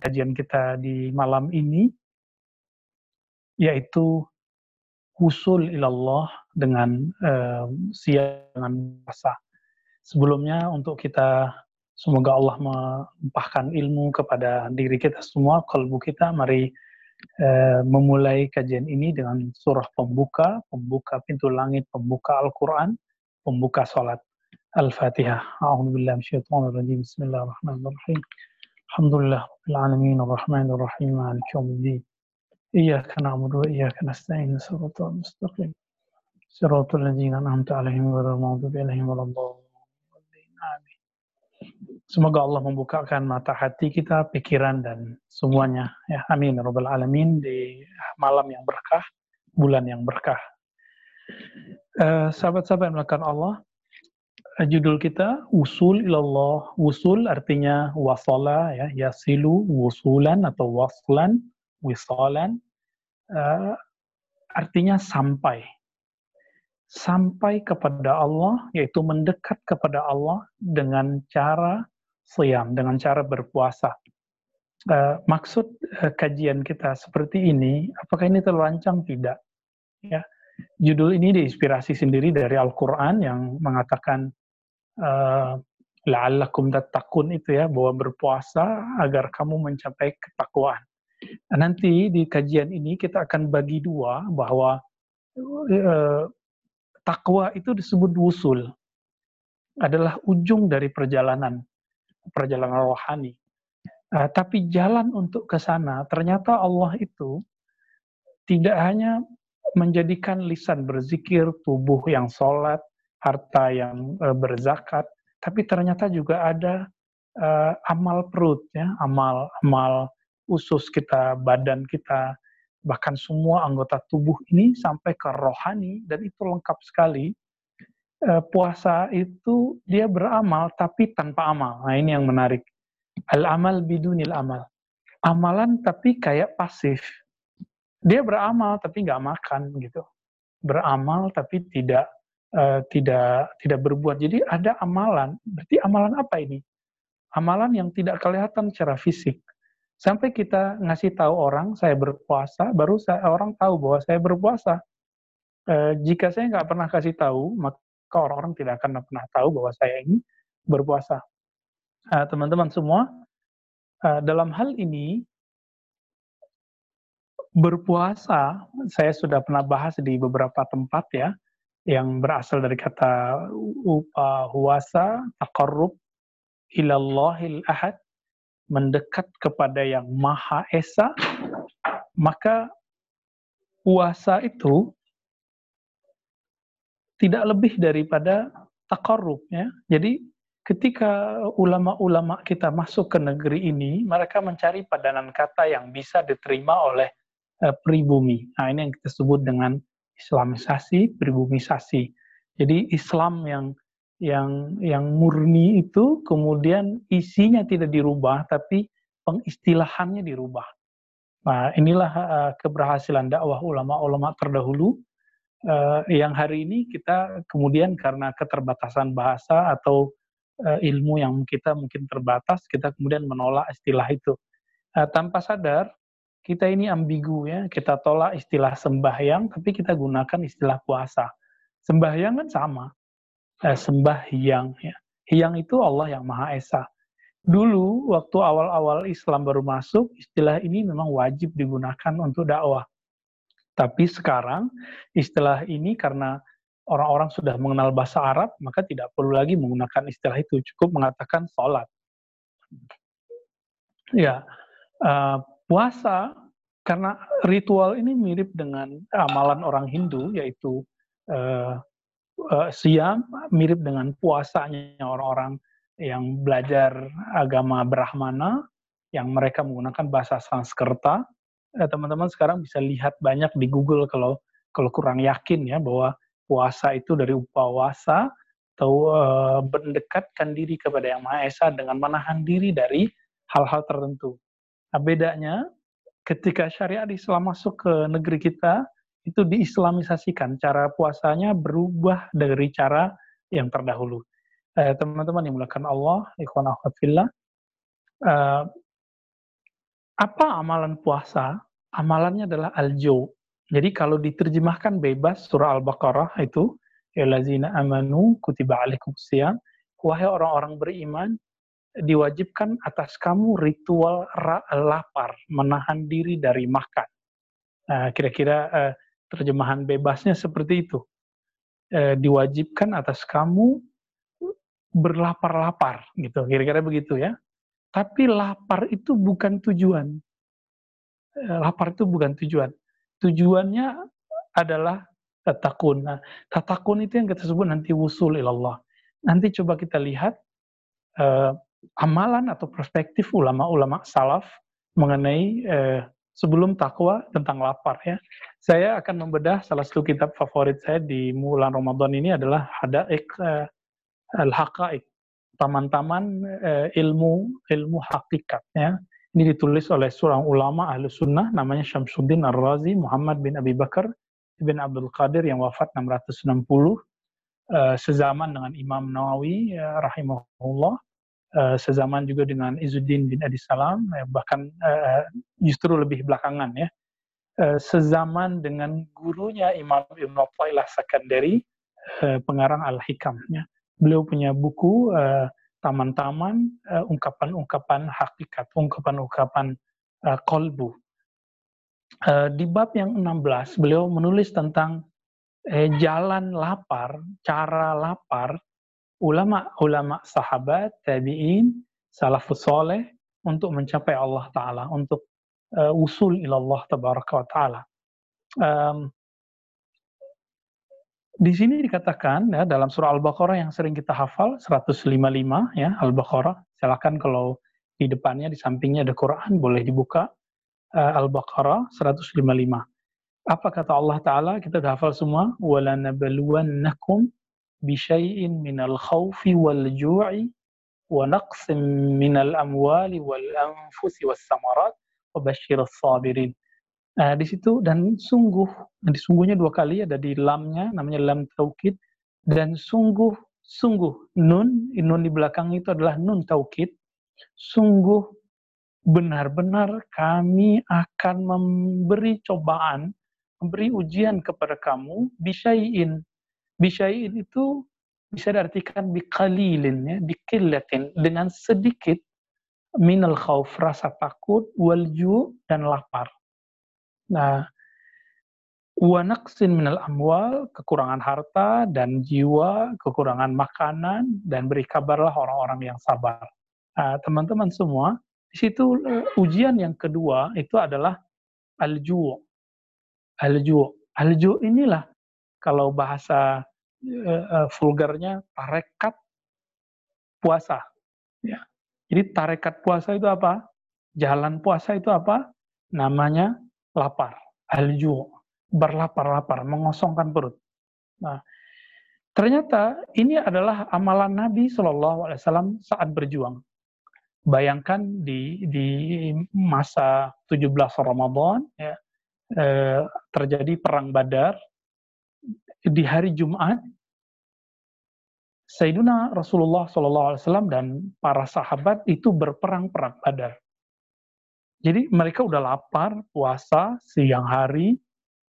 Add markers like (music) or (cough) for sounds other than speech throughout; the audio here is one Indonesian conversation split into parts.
kajian kita di malam ini yaitu usul ilallah dengan uh, siang dengan puasa. Sebelumnya untuk kita semoga Allah melimpahkan ilmu kepada diri kita semua, kalbu kita, mari uh, memulai kajian ini dengan surah pembuka, pembuka pintu langit, pembuka Al-Quran, pembuka salat. Al-Fatihah. A'udzubillahi minasyaitonir Bismillahirrahmanirrahim. Alhamdulillah rabbil alamin arrahmanir rahim maliki yaumiddin. Iyyaka na'budu wa iyyaka nasta'in shiratal mustaqim. Shiratal ladzina an'amta 'alaihim ghairil maghdubi alaihim waladdallin. Amin. Semoga Allah membukakan mata hati kita, pikiran dan semuanya. Ya, amin rabbal alamin di malam yang berkah, bulan yang berkah. Uh, sahabat-sahabat yang melakukan Allah, judul kita usul ilallah. Usul artinya wasala ya, yasilu wusulan atau waslan, wisalan. Uh, artinya sampai. Sampai kepada Allah, yaitu mendekat kepada Allah dengan cara siam, dengan cara berpuasa. Uh, maksud uh, kajian kita seperti ini, apakah ini terlancang? Tidak. Ya, judul ini diinspirasi sendiri dari Al-Quran yang mengatakan uh, la'allakum tattaqun itu ya bahwa berpuasa agar kamu mencapai ketakwaan. Nanti di kajian ini kita akan bagi dua bahwa uh, takwa itu disebut wusul adalah ujung dari perjalanan perjalanan rohani. Uh, tapi jalan untuk ke sana ternyata Allah itu tidak hanya menjadikan lisan berzikir, tubuh yang sholat, harta yang uh, berzakat, tapi ternyata juga ada uh, amal perut ya, amal amal usus kita, badan kita, bahkan semua anggota tubuh ini sampai ke rohani dan itu lengkap sekali. Uh, puasa itu dia beramal tapi tanpa amal. Nah ini yang menarik. Al amal bidunil amal. Amalan tapi kayak pasif. Dia beramal tapi nggak makan gitu. Beramal tapi tidak uh, tidak tidak berbuat. Jadi ada amalan. Berarti amalan apa ini? Amalan yang tidak kelihatan secara fisik. Sampai kita ngasih tahu orang saya berpuasa, baru saya, orang tahu bahwa saya berpuasa. Uh, jika saya nggak pernah kasih tahu, maka orang-orang tidak akan pernah tahu bahwa saya ini berpuasa. Eh, teman-teman semua, dalam hal ini berpuasa, saya sudah pernah bahas di beberapa tempat ya, yang berasal dari kata uh, huwasa, takarrub, ilallahil ahad, mendekat kepada yang Maha Esa, maka puasa itu tidak lebih daripada takarrub ya. Jadi ketika ulama-ulama kita masuk ke negeri ini, mereka mencari padanan kata yang bisa diterima oleh uh, pribumi. Nah, ini yang kita sebut dengan Islamisasi, pribumisasi. Jadi Islam yang yang yang murni itu kemudian isinya tidak dirubah tapi pengistilahannya dirubah. Nah, inilah uh, keberhasilan dakwah ulama-ulama terdahulu uh, yang hari ini kita kemudian karena keterbatasan bahasa atau uh, ilmu yang kita mungkin terbatas, kita kemudian menolak istilah itu. Uh, tanpa sadar kita ini ambigu ya, kita tolak istilah sembahyang, tapi kita gunakan istilah puasa. Sembahyang kan sama, eh, sembahyang ya. Hyang itu Allah yang Maha Esa. Dulu waktu awal-awal Islam baru masuk, istilah ini memang wajib digunakan untuk dakwah. Tapi sekarang istilah ini karena orang-orang sudah mengenal bahasa Arab, maka tidak perlu lagi menggunakan istilah itu, cukup mengatakan sholat. Ya, uh, puasa karena ritual ini mirip dengan amalan orang Hindu yaitu uh, uh, siam mirip dengan puasanya orang-orang yang belajar agama Brahmana yang mereka menggunakan bahasa Sanskerta. teman teman-teman sekarang bisa lihat banyak di Google kalau kalau kurang yakin ya bahwa puasa itu dari upawasa atau uh, mendekatkan diri kepada Yang Maha Esa dengan menahan diri dari hal-hal tertentu. Nah, bedanya ketika syariat Islam masuk ke negeri kita, itu diislamisasikan. Cara puasanya berubah dari cara yang terdahulu. Eh, teman-teman yang mulakan Allah, ikhwan akhwat fillah, eh, Apa amalan puasa? Amalannya adalah aljo. Jadi kalau diterjemahkan bebas surah Al-Baqarah itu ya amanu kutiba alaikum wahai orang-orang beriman diwajibkan atas kamu ritual lapar, menahan diri dari makan. Nah, kira-kira uh, terjemahan bebasnya seperti itu. Uh, diwajibkan atas kamu berlapar-lapar, gitu. Kira-kira begitu ya. Tapi lapar itu bukan tujuan. Uh, lapar itu bukan tujuan. Tujuannya adalah tatakun. Nah, tatakun itu yang kita sebut nanti wusul ilallah. Nanti coba kita lihat uh, amalan atau perspektif ulama-ulama salaf mengenai eh, sebelum takwa tentang lapar ya. Saya akan membedah salah satu kitab favorit saya di bulan Ramadan ini adalah Hadaik eh, Al-Haqaiq, taman-taman eh, ilmu ilmu hakikat ya. Ini ditulis oleh seorang ulama ahlu sunnah namanya Syamsuddin Ar-Razi Muhammad bin Abi Bakar bin Abdul Qadir yang wafat 660 eh, sezaman dengan Imam Nawawi ya, rahimahullah uh, sezaman juga dengan Izzuddin bin Adi Salam, eh, bahkan uh, justru lebih belakangan ya. Uh, sezaman dengan gurunya Imam Ibn Atta'illah Sakandari, uh, pengarang Al-Hikam. Ya. Beliau punya buku taman-taman uh, ungkapan-ungkapan hakikat, ungkapan-ungkapan uh, kolbu. Uh, di bab yang 16, beliau menulis tentang eh, jalan lapar, cara lapar ulama-ulama sahabat, tabi'in, salafus soleh untuk mencapai Allah Ta'ala, untuk uh, usul ilallah wa ta'ala. Um, di sini dikatakan ya dalam surah Al-Baqarah yang sering kita hafal 155 ya Al-Baqarah. Silakan kalau di depannya di sampingnya ada Quran boleh dibuka uh, Al-Baqarah 155. Apa kata Allah taala? Kita sudah hafal semua bisyai'in minal khawfi wal ju'i wa naqsim minal amwali wal anfusi was samarat wa basyiris sabirin. Nah, di situ dan sungguh, dan sungguhnya dua kali ada di lamnya, namanya lam taukid, dan sungguh, sungguh, nun, nun di belakang itu adalah nun taukid, sungguh benar-benar kami akan memberi cobaan, memberi ujian kepada kamu, bisayin Bisyai'in itu bisa diartikan biqalilin ya, biqillatin dengan sedikit minal khauf rasa takut wal dan lapar. Nah, wa naqsin minal amwal kekurangan harta dan jiwa, kekurangan makanan dan beri kabarlah orang-orang yang sabar. Nah, teman-teman semua, di situ uh, ujian yang kedua itu adalah al-ju'. Al-ju'. Al-ju' inilah kalau bahasa uh, vulgarnya tarekat puasa. Ya. Jadi tarekat puasa itu apa? Jalan puasa itu apa? Namanya lapar, alju, berlapar-lapar, mengosongkan perut. Nah, ternyata ini adalah amalan Nabi Shallallahu Alaihi Wasallam saat berjuang. Bayangkan di di masa 17 Ramadan ya, eh, terjadi perang Badar di hari Jumat Sayyiduna Rasulullah SAW dan para sahabat itu berperang perang Badar. Jadi mereka udah lapar, puasa, siang hari,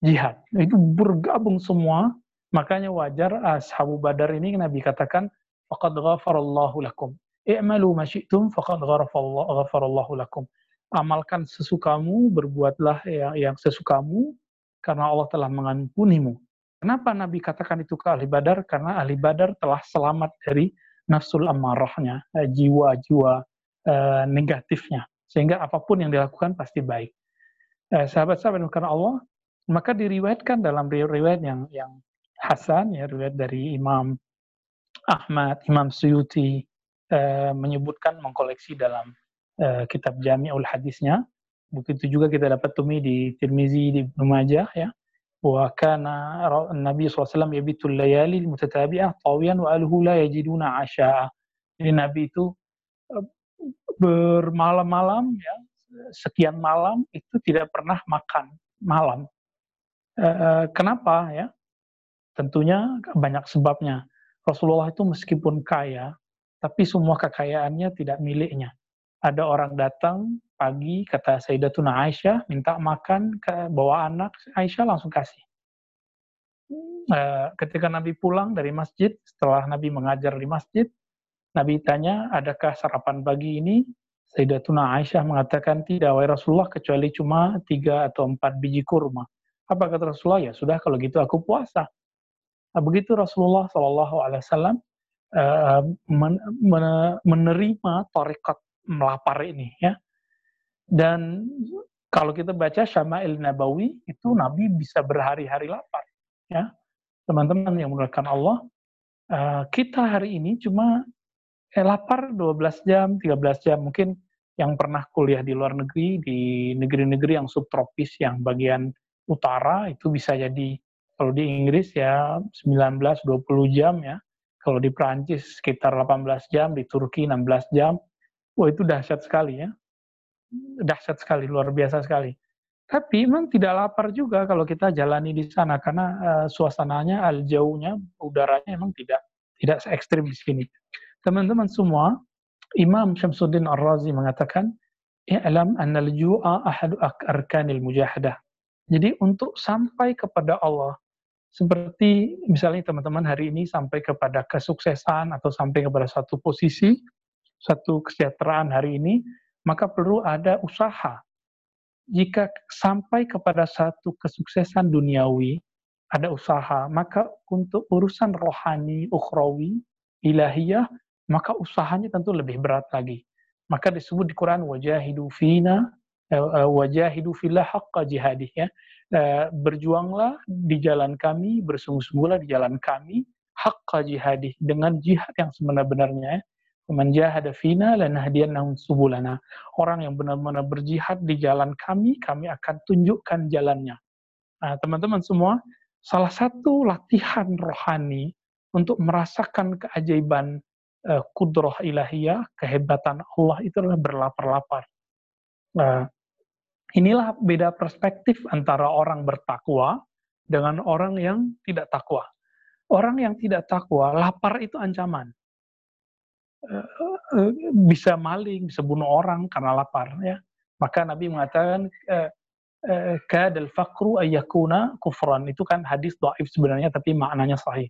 jihad. Itu bergabung semua. Makanya wajar ashabu Badar ini Nabi katakan, faqad ghafarallahu lakum. I'malu ma syi'tum faqad ghafarallahu lakum. Amalkan sesukamu, berbuatlah yang, yang sesukamu, karena Allah telah mengampunimu. Kenapa Nabi katakan itu ke ahli badar? Karena ahli badar telah selamat dari nafsul amarahnya, eh, jiwa-jiwa eh, negatifnya. Sehingga apa pun yang dilakukan pasti baik. Eh, sahabat-sahabat karena Allah, maka diriwayatkan dalam riwayat yang yang Hasan, ya riwayat dari Imam Ahmad, Imam Suyuti, eh, menyebutkan mengkoleksi dalam eh, kitab Jami'ul Hadisnya. Begitu juga kita dapat tumi di Tirmizi, di Ibnu ya وكان النبي صلى الله عليه وسلم يبيت الليالي المتتابعة طاويا وأهله لا يجدون عشاء jadi Nabi itu eh, bermalam-malam ya sekian malam itu tidak pernah makan malam e, kenapa ya tentunya banyak sebabnya Rasulullah itu meskipun kaya tapi semua kekayaannya tidak miliknya ada orang datang pagi kata Sayyidatuna Aisyah minta makan ke bawa anak Aisyah langsung kasih. Uh, ketika Nabi pulang dari masjid setelah Nabi mengajar di masjid, Nabi tanya adakah sarapan pagi ini? Sayyidatuna Aisyah mengatakan tidak wahai Rasulullah kecuali cuma tiga atau empat biji kurma. Apa kata Rasulullah? Ya sudah kalau gitu aku puasa. Nah, begitu Rasulullah Shallallahu Alaihi Wasallam men menerima tarekat melapar ini ya dan kalau kita baca Syama'il Nabawi itu Nabi bisa berhari-hari lapar ya teman-teman yang menggunakan Allah uh, kita hari ini cuma eh, lapar 12 jam 13 jam mungkin yang pernah kuliah di luar negeri di negeri-negeri yang subtropis yang bagian utara itu bisa jadi kalau di Inggris ya 19-20 jam ya kalau di Prancis sekitar 18 jam, di Turki 16 jam. Wah itu dahsyat sekali ya. Dahsyat sekali, luar biasa sekali. Tapi memang tidak lapar juga kalau kita jalani di sana karena uh, suasananya, jauhnya, udaranya memang tidak tidak se ekstrim di sini. Teman-teman semua, Imam Syamsuddin Ar-Razi mengatakan, "I'lam anna al-ju'a ahadu arkanil mujahadah." Jadi untuk sampai kepada Allah seperti misalnya teman-teman hari ini sampai kepada kesuksesan atau sampai kepada satu posisi, satu kesejahteraan hari ini, maka perlu ada usaha. Jika sampai kepada satu kesuksesan duniawi, ada usaha, maka untuk urusan rohani, ukhrawi, ilahiyah, maka usahanya tentu lebih berat lagi. Maka disebut di Quran wajahidu fina eh, eh, wajahidu fillah haqqa jihadih ya uh, berjuanglah di jalan kami, bersungguh-sungguhlah di jalan kami, haqqa jihadih, dengan jihad yang sebenar-benarnya. Man jahada fina lanahdiyannahum subulana. Orang yang benar-benar berjihad di jalan kami, kami akan tunjukkan jalannya. Nah, teman-teman semua, salah satu latihan rohani untuk merasakan keajaiban uh, kudroh ilahiyah, kehebatan Allah itu adalah berlapar-lapar. Uh, Inilah beda perspektif antara orang bertakwa dengan orang yang tidak takwa. Orang yang tidak takwa, lapar itu ancaman. Eh, eh, bisa maling, bisa bunuh orang karena lapar. ya. Maka Nabi mengatakan, eh, kadal fakru ayyakuna kufran. Itu kan hadis do'if sebenarnya, tapi maknanya sahih.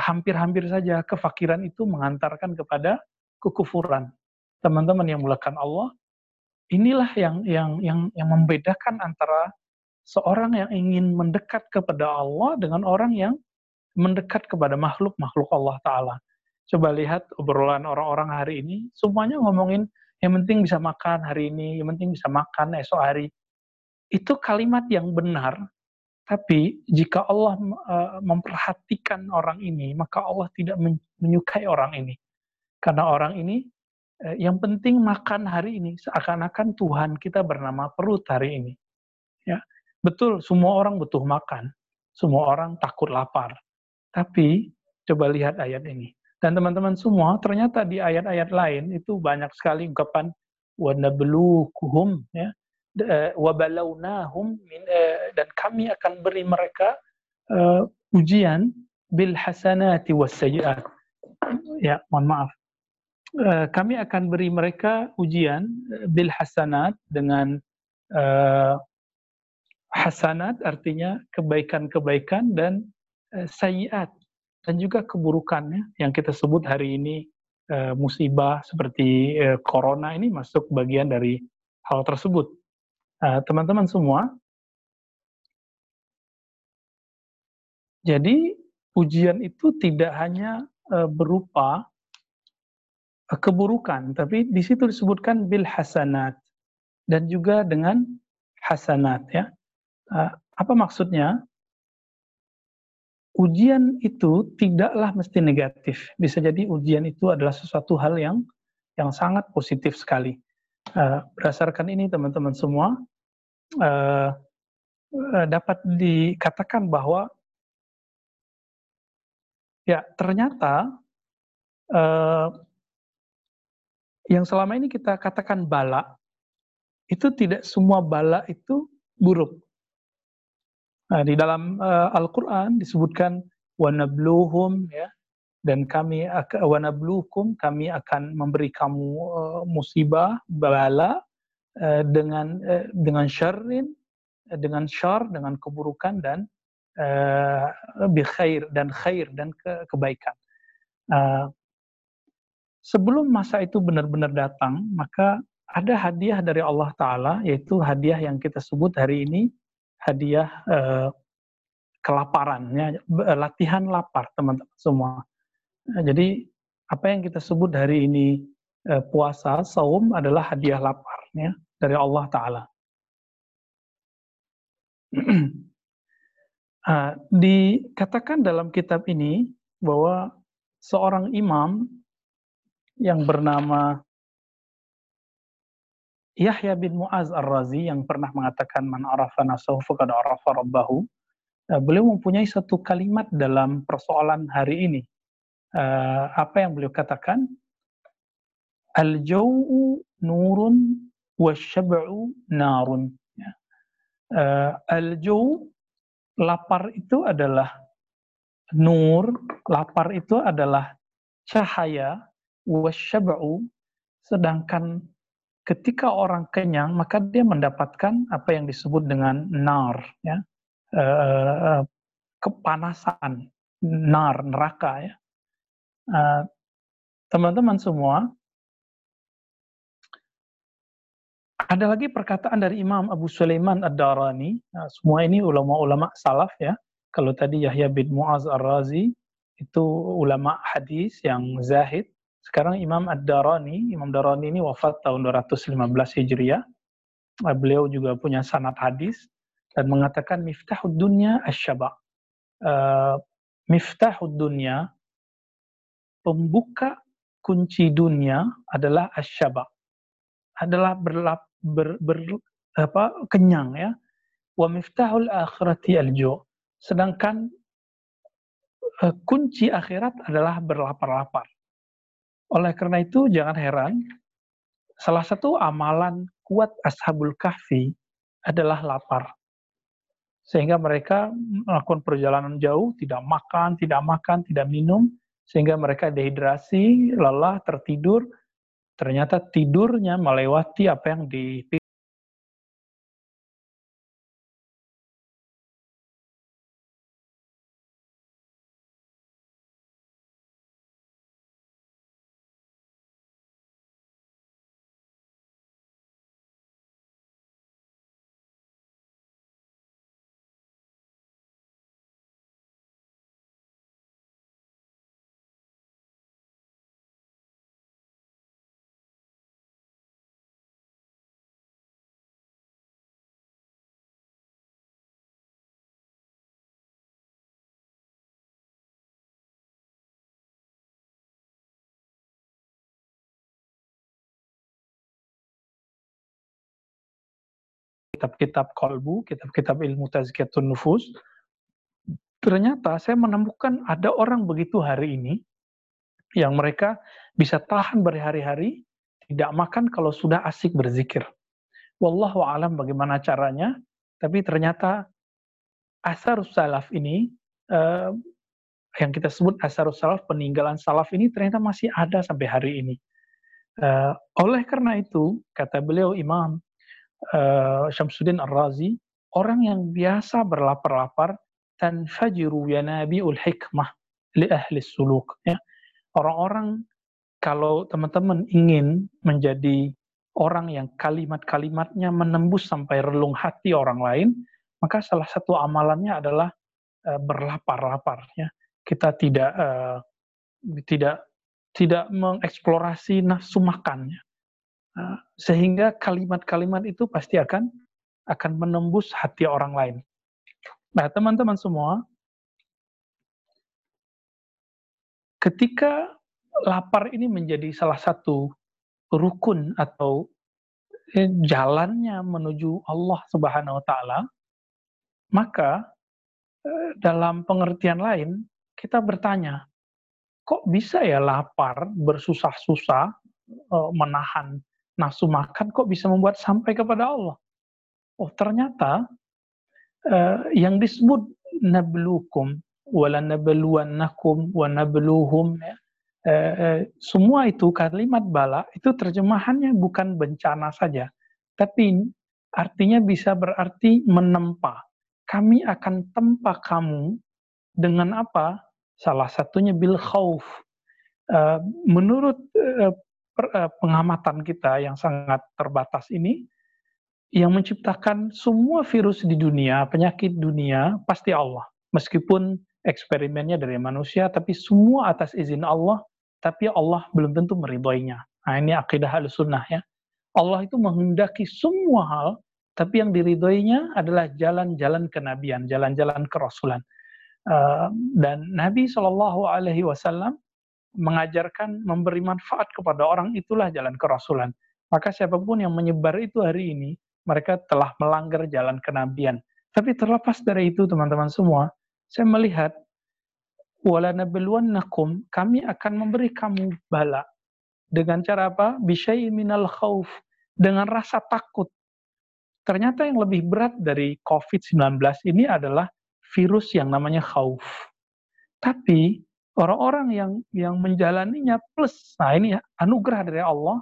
Hampir-hampir saja kefakiran itu mengantarkan kepada kekufuran. Teman-teman yang mulakan Allah, inilah yang yang yang yang membedakan antara seorang yang ingin mendekat kepada Allah dengan orang yang mendekat kepada makhluk-makhluk Allah Ta'ala. Coba lihat obrolan orang-orang hari ini, semuanya ngomongin yang penting bisa makan hari ini, yang penting bisa makan esok hari. Itu kalimat yang benar, tapi jika Allah uh, memperhatikan orang ini, maka Allah tidak menyukai orang ini. Karena orang ini Eh, yang penting makan hari ini seakan-akan Tuhan kita bernama perut hari ini. Ya, betul semua orang butuh makan, semua orang takut lapar. Tapi coba lihat ayat ini. Dan teman-teman semua, ternyata di ayat-ayat lain itu banyak sekali ungkapan wa nabluuhum ya eh, wa balawnahum eh, dan kami akan beri mereka uh, ujian bil hasanati was sayiat. Ya, mohon maaf. Eh, kami akan beri mereka ujian eh, bil hasanat dengan uh, hasanat artinya kebaikan-kebaikan dan uh, sayiat dan juga keburukannya yang kita sebut hari ini uh, musibah seperti uh, corona ini masuk bagian dari hal tersebut. Teman-teman uh, semua, jadi ujian itu tidak hanya berupa keburukan, tapi di situ disebutkan bil hasanat dan juga dengan hasanat ya. Apa maksudnya? Ujian itu tidaklah mesti negatif. Bisa jadi ujian itu adalah sesuatu hal yang yang sangat positif sekali. Berdasarkan ini teman-teman semua dapat dikatakan bahwa ya ternyata yang selama ini kita katakan bala, itu tidak semua bala itu buruk. Nah, di dalam uh, Al-Quran disebutkan wanabluhum ya dan kami wanabluhum kami akan memberi kamu uh, musibah bala uh, dengan uh, dengan syarrin dengan syar dengan keburukan dan uh, khair dan khair dan ke kebaikan. Uh, sebelum masa itu benar-benar datang, maka ada hadiah dari Allah Ta'ala, yaitu hadiah yang kita sebut hari ini, hadiah kelaparan, ya, latihan lapar teman-teman semua. Nah, jadi apa yang kita sebut hari ini uh, puasa, saum adalah hadiah lapar ya, dari Allah Ta'ala. uh, (clears throat) dikatakan dalam kitab ini bahwa seorang imam yang bernama Yahya bin Mu'az Ar-Razi yang pernah mengatakan man arafa nasahu faqad arafa rabbahu. Uh, beliau mempunyai satu kalimat dalam persoalan hari ini. Uh, apa yang beliau katakan? Al-jau'u nurun wasyab'u narun. Ya. Uh, Al-jau' lapar itu adalah nur, lapar itu adalah cahaya, wasyab'u sedangkan ketika orang kenyang maka dia mendapatkan apa yang disebut dengan nar ya. Uh, kepanasan nar neraka ya. Teman-teman uh, semua ada lagi perkataan dari Imam Abu Sulaiman Ad-Darani. Nah, semua ini ulama-ulama salaf ya. Kalau tadi Yahya bin Muaz Ar-Razi itu ulama hadis yang zahid sekarang Imam Ad-Darani, Imam Darani ini wafat tahun 215 Hijriah. Eh, beliau juga punya sanad hadis dan mengatakan miftahud dunya asyaba. Uh, miftahud dunya pembuka kunci dunia adalah asyaba. Adalah berlap, ber, ber, apa, kenyang ya. Wa miftahul akhirati aljo. Sedangkan uh, kunci akhirat adalah berlapar-lapar. Oleh karena itu jangan heran, salah satu amalan kuat Ashabul Kahfi adalah lapar. Sehingga mereka melakukan perjalanan jauh, tidak makan, tidak makan, tidak minum, sehingga mereka dehidrasi, lelah, tertidur. Ternyata tidurnya melewati apa yang di kitab-kitab kolbu, kitab-kitab ilmu tazkiyatun nufus, ternyata saya menemukan ada orang begitu hari ini yang mereka bisa tahan berhari-hari tidak makan kalau sudah asik berzikir. Wallahu alam bagaimana caranya, tapi ternyata asarus salaf ini uh, yang kita sebut asarus salaf peninggalan salaf ini ternyata masih ada sampai hari ini. Uh, oleh karena itu kata beliau Imam uh, Syamsuddin Ar-Razi, orang yang biasa berlapar-lapar dan fajiru yanabiul hikmah li ahli suluk. Ya. Orang-orang kalau teman-teman ingin menjadi orang yang kalimat-kalimatnya menembus sampai relung hati orang lain, maka salah satu amalannya adalah uh, berlapar-lapar. Ya. Kita tidak uh, tidak tidak mengeksplorasi nafsu makannya. Ah, sehingga kalimat-kalimat itu pasti akan akan menembus hati orang lain. Nah, teman-teman semua, ketika lapar ini menjadi salah satu rukun atau eh, jalannya menuju Allah Subhanahu wa taala, maka eh, dalam pengertian lain kita bertanya, kok bisa ya lapar bersusah-susah eh, menahan nafsu makan kok bisa membuat sampai kepada Allah. Oh ternyata uh, yang disebut nablukum wala nabluwannakum wa nabluhum ya, uh, semua itu kalimat bala itu terjemahannya bukan bencana saja Tapi artinya bisa berarti menempa. Kami akan tempa kamu dengan apa? Salah satunya bil khauf. Menurut uh, pengamatan kita yang sangat terbatas ini, yang menciptakan semua virus di dunia, penyakit dunia, pasti Allah. Meskipun eksperimennya dari manusia, tapi semua atas izin Allah, tapi Allah belum tentu meridhoinya. Nah ini akidah sunnah ya. Allah itu menghendaki semua hal, tapi yang diridhoinya adalah jalan-jalan kenabian, jalan-jalan kerasulan. Uh, dan Nabi Shallallahu Alaihi Wasallam mengajarkan memberi manfaat kepada orang itulah jalan kerasulan. Maka siapa pun yang menyebar itu hari ini, mereka telah melanggar jalan kenabian. Tapi terlepas dari itu teman-teman semua, saya melihat wala kami akan memberi kamu bala dengan cara apa? Bisyai minal khauf dengan rasa takut. Ternyata yang lebih berat dari COVID-19 ini adalah virus yang namanya khauf. Tapi orang-orang yang yang menjalaninya plus, nah ini ya, anugerah dari Allah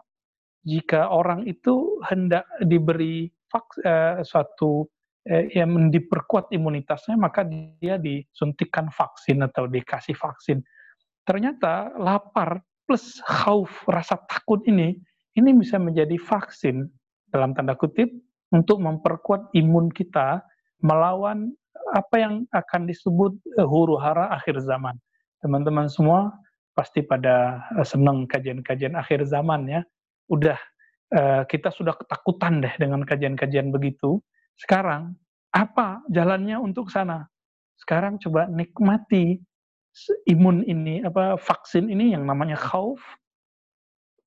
jika orang itu hendak diberi vaks, eh, suatu eh, yang diperkuat imunitasnya, maka dia disuntikan vaksin atau dikasih vaksin. Ternyata lapar plus khauf, rasa takut ini, ini bisa menjadi vaksin dalam tanda kutip untuk memperkuat imun kita melawan apa yang akan disebut huru hara akhir zaman. Teman-teman semua pasti pada eh, senang kajian-kajian akhir zaman ya. Udah uh, kita sudah ketakutan deh dengan kajian-kajian begitu. Sekarang apa jalannya untuk sana? Sekarang coba nikmati imun ini apa vaksin ini yang namanya khauf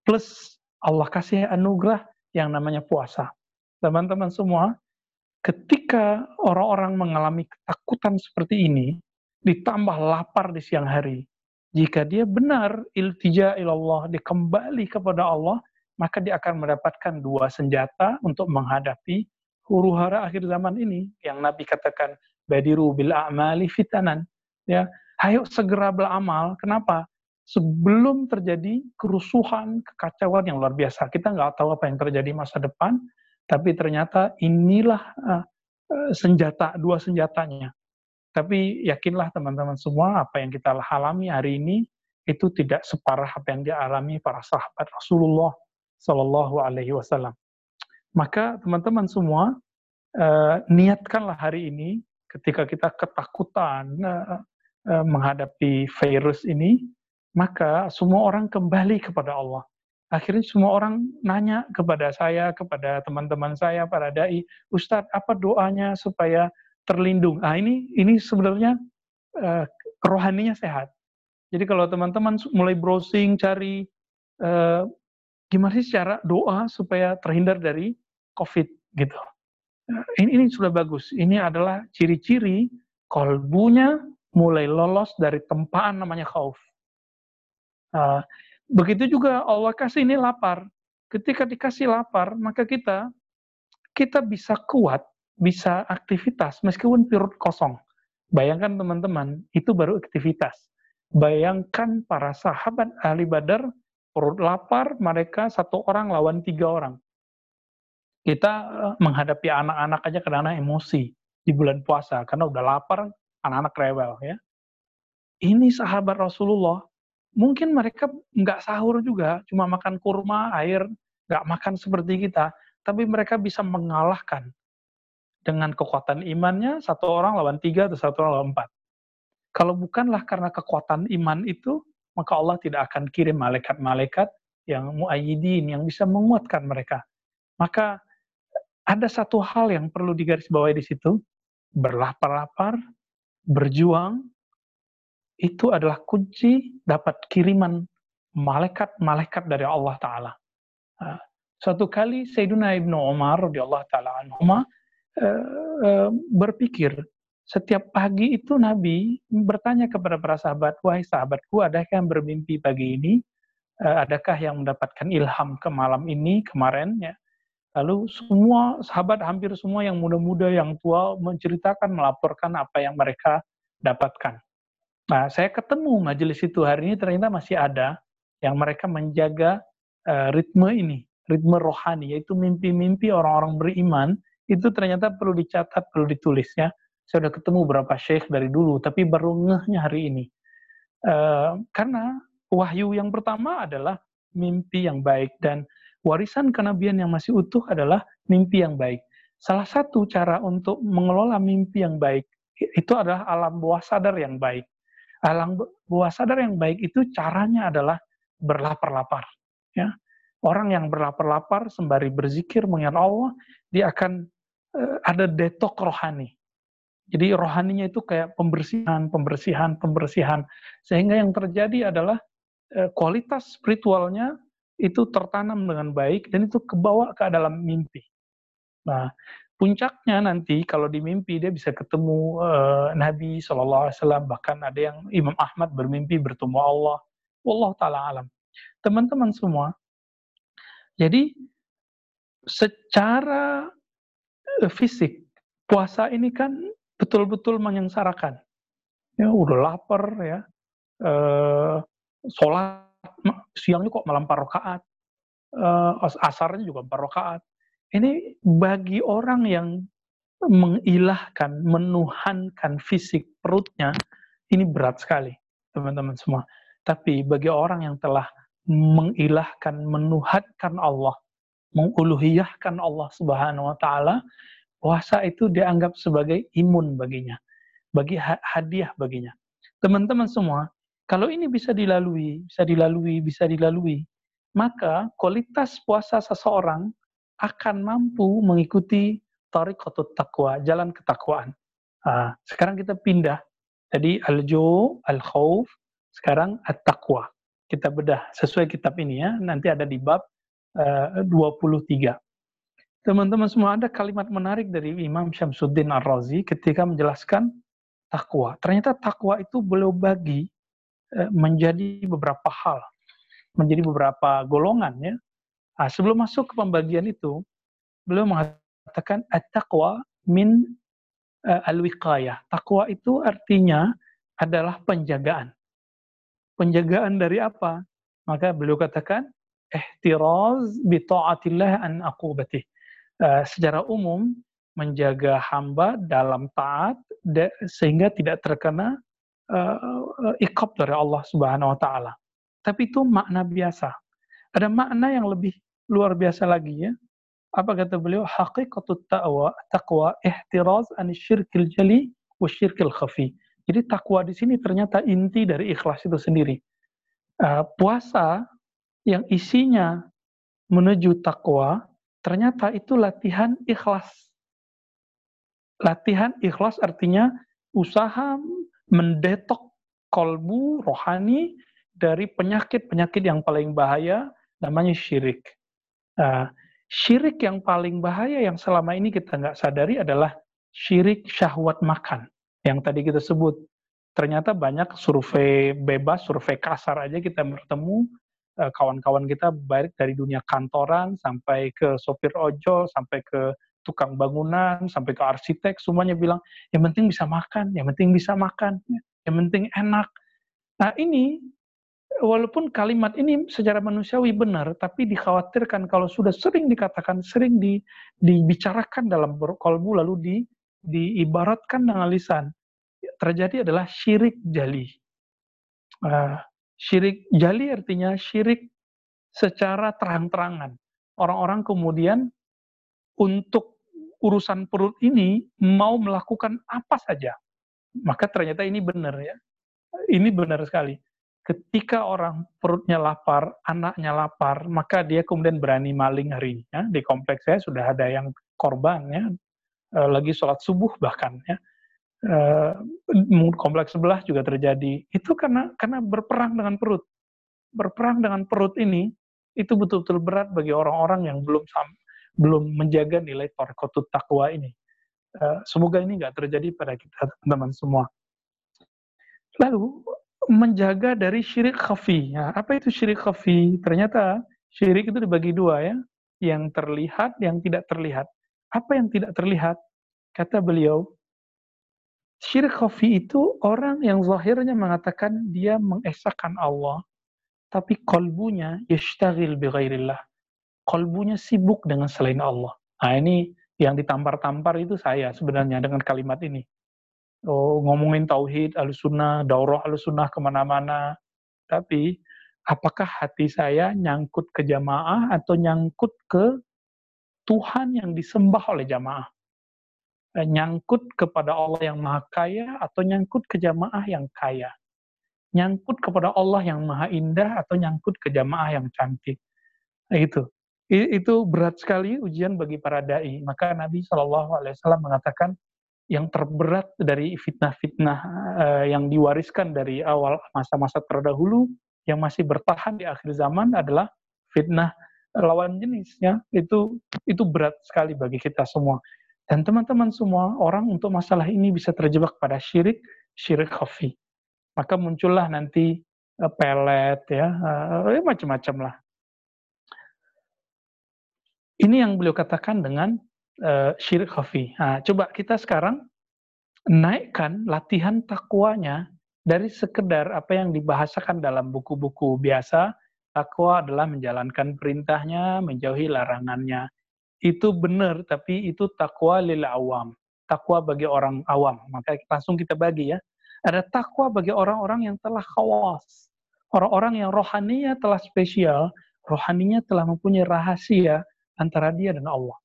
plus Allah kasih anugerah yang namanya puasa. Teman-teman semua, ketika orang-orang mengalami ketakutan seperti ini, ditambah lapar di siang hari, jika dia benar iltija ilallah, dia kembali kepada Allah, maka dia akan mendapatkan dua senjata untuk menghadapi huru hara akhir zaman ini. Yang Nabi katakan badiru bil a'mali fitanan. Ya ayo segera beramal. Kenapa? Sebelum terjadi kerusuhan kekacauan yang luar biasa. Kita nggak tahu apa yang terjadi masa depan tapi ternyata inilah uh, senjata dua senjatanya tapi yakinlah teman-teman semua apa yang kita alami hari ini itu tidak separah apa yang dialami para sahabat Rasulullah Shallallahu Alaihi Wasallam. Maka teman-teman semua uh, niatkanlah hari ini ketika kita ketakutan uh, uh, menghadapi virus ini, maka semua orang kembali kepada Allah. Akhirnya semua orang nanya kepada saya, kepada teman-teman saya, para dai, Ustadz, apa doanya supaya terlindung? Ah ini ini sebenarnya uh, rohaninya sehat. Jadi kalau teman-teman mulai browsing cari uh, gimana sih cara doa supaya terhindar dari COVID gitu. Nah, ini, ini sudah bagus. Ini adalah ciri-ciri kolbunya mulai lolos dari tempaan namanya khauf. Uh, begitu juga Allah kasih ini lapar. Ketika dikasih lapar, maka kita kita bisa kuat, bisa aktivitas meskipun perut kosong. Bayangkan teman-teman, itu baru aktivitas. Bayangkan para sahabat ahli badar perut lapar, mereka satu orang lawan tiga orang. Kita eh, menghadapi anak-anak aja karena emosi di bulan puasa, karena udah lapar, anak-anak rewel ya. Ini sahabat Rasulullah, mungkin mereka nggak sahur juga, cuma makan kurma, air, nggak makan seperti kita, tapi mereka bisa mengalahkan dengan kekuatan imannya satu orang lawan tiga atau satu orang lawan empat. Kalau bukanlah karena kekuatan iman itu, maka Allah tidak akan kirim malaikat-malaikat yang muayyidin, yang bisa menguatkan mereka. Maka ada satu hal yang perlu digarisbawahi di situ, berlapar-lapar, berjuang, itu adalah kunci dapat kiriman malaikat-malaikat dari Allah Ta'ala. Suatu kali Sayyiduna Ibnu Umar radhiyallahu taala anhuma berpikir setiap pagi itu Nabi bertanya kepada para sahabat, wahai sahabatku, adakah yang bermimpi pagi ini? Eh, adakah yang mendapatkan ilham ke malam ini, kemarin? Ya. Lalu semua sahabat, hampir semua yang muda-muda, yang tua, menceritakan, melaporkan apa yang mereka dapatkan. Nah, saya ketemu majelis itu hari ini ternyata masih ada yang mereka menjaga uh, ritme ini. ritme rohani, yaitu mimpi-mimpi orang-orang beriman, itu ternyata perlu dicatat, perlu ditulis ya. Saya sudah ketemu beberapa syekh dari dulu, tapi baru ngehnya hari ini. Uh, karena wahyu yang pertama adalah mimpi yang baik dan warisan kenabian yang masih utuh adalah mimpi yang baik. Salah satu cara untuk mengelola mimpi yang baik itu adalah alam bawah sadar yang baik. Alam bawah sadar yang baik itu caranya adalah berlapar-lapar. Ya, orang yang berlapar-lapar sembari berzikir mengingat Allah, dia akan uh, ada detok rohani. Jadi rohaninya itu kayak pembersihan, pembersihan, pembersihan. Sehingga yang terjadi adalah uh, kualitas spiritualnya itu tertanam dengan baik dan itu kebawa ke dalam mimpi. Nah, puncaknya nanti kalau di mimpi dia bisa ketemu uh, Nabi SAW, bahkan ada yang Imam Ahmad bermimpi bertemu Allah. Allah taala alam. Teman-teman semua. Jadi secara uh, fisik puasa ini kan betul-betul menyengsarakan. Ya udah lapar ya. Uh, sholat siangnya kok malam empat rakaat. Uh, asarnya juga empat rakaat ini bagi orang yang mengilahkan, menuhankan fisik perutnya, ini berat sekali, teman-teman semua. Tapi bagi orang yang telah mengilahkan, menuhankan Allah, menguluhiyahkan Allah Subhanahu wa taala, puasa itu dianggap sebagai imun baginya, bagi hadiah baginya. Teman-teman semua, kalau ini bisa dilalui, bisa dilalui, bisa dilalui, maka kualitas puasa seseorang akan mampu mengikuti tariqatut taqwa, jalan ketakwaan. Sekarang kita pindah. Jadi al-jo, al-khawf, sekarang at-taqwa. Kita bedah sesuai kitab ini ya, nanti ada di bab uh, 23. Teman-teman semua ada kalimat menarik dari Imam Syamsuddin Ar-Razi ketika menjelaskan takwa. Ternyata takwa itu beliau bagi uh, menjadi beberapa hal, menjadi beberapa golongan ya. Nah, sebelum masuk ke pembagian itu, beliau mengatakan at-taqwa min uh, al-wiqayah. Takwa itu artinya adalah penjagaan. Penjagaan dari apa? Maka beliau katakan ihtiraz bi ta'atillah an aqubatih. Uh, secara umum menjaga hamba dalam taat sehingga tidak terkena uh, ikab dari Allah Subhanahu wa taala. Tapi itu makna biasa. Ada makna yang lebih luar biasa lagi ya. Apa kata beliau? Haqiqatut taqwa, taqwa ihtiraz an syirkil jali wa syirkil khafi. Jadi takwa di sini ternyata inti dari ikhlas itu sendiri. Uh, puasa yang isinya menuju takwa, ternyata itu latihan ikhlas. Latihan ikhlas artinya usaha mendetok kolbu rohani dari penyakit-penyakit yang paling bahaya namanya syirik. Nah, syirik yang paling bahaya yang selama ini kita nggak sadari adalah syirik syahwat makan. Yang tadi kita sebut. Ternyata banyak survei bebas, survei kasar aja kita bertemu eh, kawan-kawan kita baik dari dunia kantoran sampai ke sopir ojol, sampai ke tukang bangunan, sampai ke arsitek, semuanya bilang, yang penting bisa makan, yang penting bisa makan, yang penting enak. Nah ini walaupun kalimat ini secara manusiawi benar, tapi dikhawatirkan kalau sudah sering dikatakan, sering di, dibicarakan dalam kolbu lalu di, diibaratkan dengan lisan, terjadi adalah syirik jali. Uh, syirik jali artinya syirik secara terang-terangan. Orang-orang kemudian untuk urusan perut ini mau melakukan apa saja. Maka ternyata ini benar ya. Ini benar sekali ketika orang perutnya lapar, anaknya lapar, maka dia kemudian berani maling hari ini. Ya. Di kompleks saya sudah ada yang korban, ya. E, lagi sholat subuh bahkan. Ya. E, kompleks sebelah juga terjadi. Itu karena karena berperang dengan perut. Berperang dengan perut ini itu betul-betul berat bagi orang-orang yang belum belum menjaga nilai torkotut takwa ini. E, semoga ini nggak terjadi pada kita teman-teman semua. Lalu menjaga dari syirik khafi. Ya, apa itu syirik khafi? Ternyata syirik itu dibagi dua ya, yang terlihat, yang tidak terlihat. Apa yang tidak terlihat? Kata beliau, syirik khafi itu orang yang zahirnya mengatakan dia mengesahkan Allah, tapi kolbunya yashtagil bi ghairillah. kolbunya sibuk dengan selain Allah. Nah ini yang ditampar-tampar itu saya sebenarnya dengan kalimat ini. Oh, ngomongin tauhid, alusunnah, daurah alusunnah ke mana-mana. Tapi apakah hati saya nyangkut ke jamaah atau nyangkut ke Tuhan yang disembah oleh jamaah? Eh, nyangkut kepada Allah yang maha kaya atau nyangkut ke jamaah yang kaya? Nyangkut kepada Allah yang maha indah atau nyangkut ke jamaah yang cantik? Nah, itu. Itu berat sekali ujian bagi para dai. Maka Nabi Wasallam mengatakan yang terberat dari fitnah-fitnah uh, yang diwariskan dari awal masa-masa terdahulu yang masih bertahan di akhir zaman adalah fitnah lawan jenisnya itu itu berat sekali bagi kita semua. Dan teman-teman semua orang untuk masalah ini bisa terjebak pada syirik syirik khafi. Maka muncullah nanti uh, pelet ya uh, macam-macam lah. Ini yang beliau katakan dengan uh, syirik khafi. Nah, coba kita sekarang naikkan latihan takwanya dari sekedar apa yang dibahasakan dalam buku-buku biasa, takwa adalah menjalankan perintahnya, menjauhi larangannya. Itu benar, tapi itu takwa lil awam. Takwa bagi orang awam. Maka langsung kita bagi ya. Ada takwa bagi orang-orang yang telah khawas. Orang-orang yang rohaninya telah spesial, rohaninya telah mempunyai rahasia antara dia dan Allah.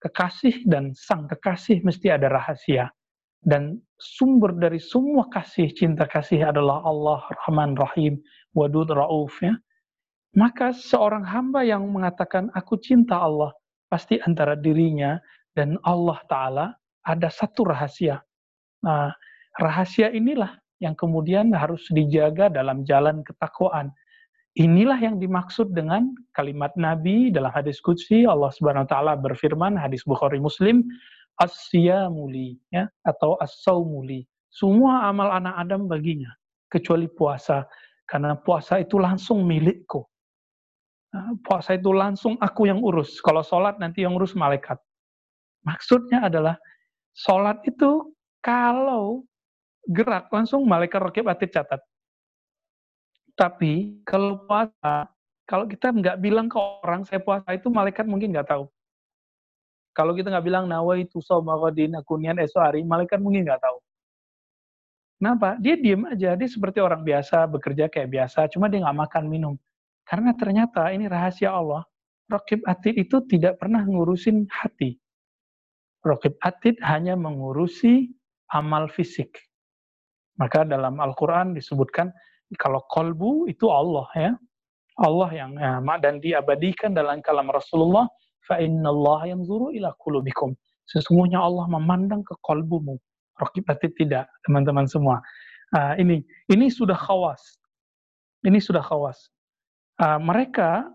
Kekasih dan sang kekasih mesti ada rahasia dan sumber dari semua kasih cinta kasih adalah Allah Rahman Rahim Wadud Rauf ya maka seorang hamba yang mengatakan aku cinta Allah pasti antara dirinya dan Allah Ta'ala ada satu rahasia nah rahasia inilah yang kemudian harus dijaga dalam jalan ketakwaan inilah yang dimaksud dengan kalimat Nabi dalam hadis Qudsi Allah Subhanahu wa taala berfirman hadis Bukhari Muslim asyamuli ya atau as-saumuli. Semua amal anak Adam baginya kecuali puasa karena puasa itu langsung milikku. Nah, puasa itu langsung aku yang urus. Kalau sholat nanti yang urus malaikat. Maksudnya adalah sholat itu kalau gerak langsung malaikat rakib atid catat. Tapi kalau puasa, kalau kita nggak bilang ke orang saya puasa itu malaikat mungkin nggak tahu. Kalau kita nggak bilang nawaitu saumagodin akunian esok hari, malaikat mungkin nggak tahu. Kenapa? Dia diem aja, dia seperti orang biasa, bekerja kayak biasa, cuma dia nggak makan minum. Karena ternyata ini rahasia Allah. Rokib atid itu tidak pernah ngurusin hati. Rokib atid hanya mengurusi amal fisik. Maka dalam Al-Quran disebutkan, kalau kolbu itu Allah ya. Allah yang ya, dan diabadikan dalam kalam Rasulullah fa innallaha yanzuru ila qulubikum. Sesungguhnya Allah memandang ke kalbumu. Rokib atid tidak, teman-teman semua. Uh, ini ini sudah khawas. Ini sudah khawas. Uh, mereka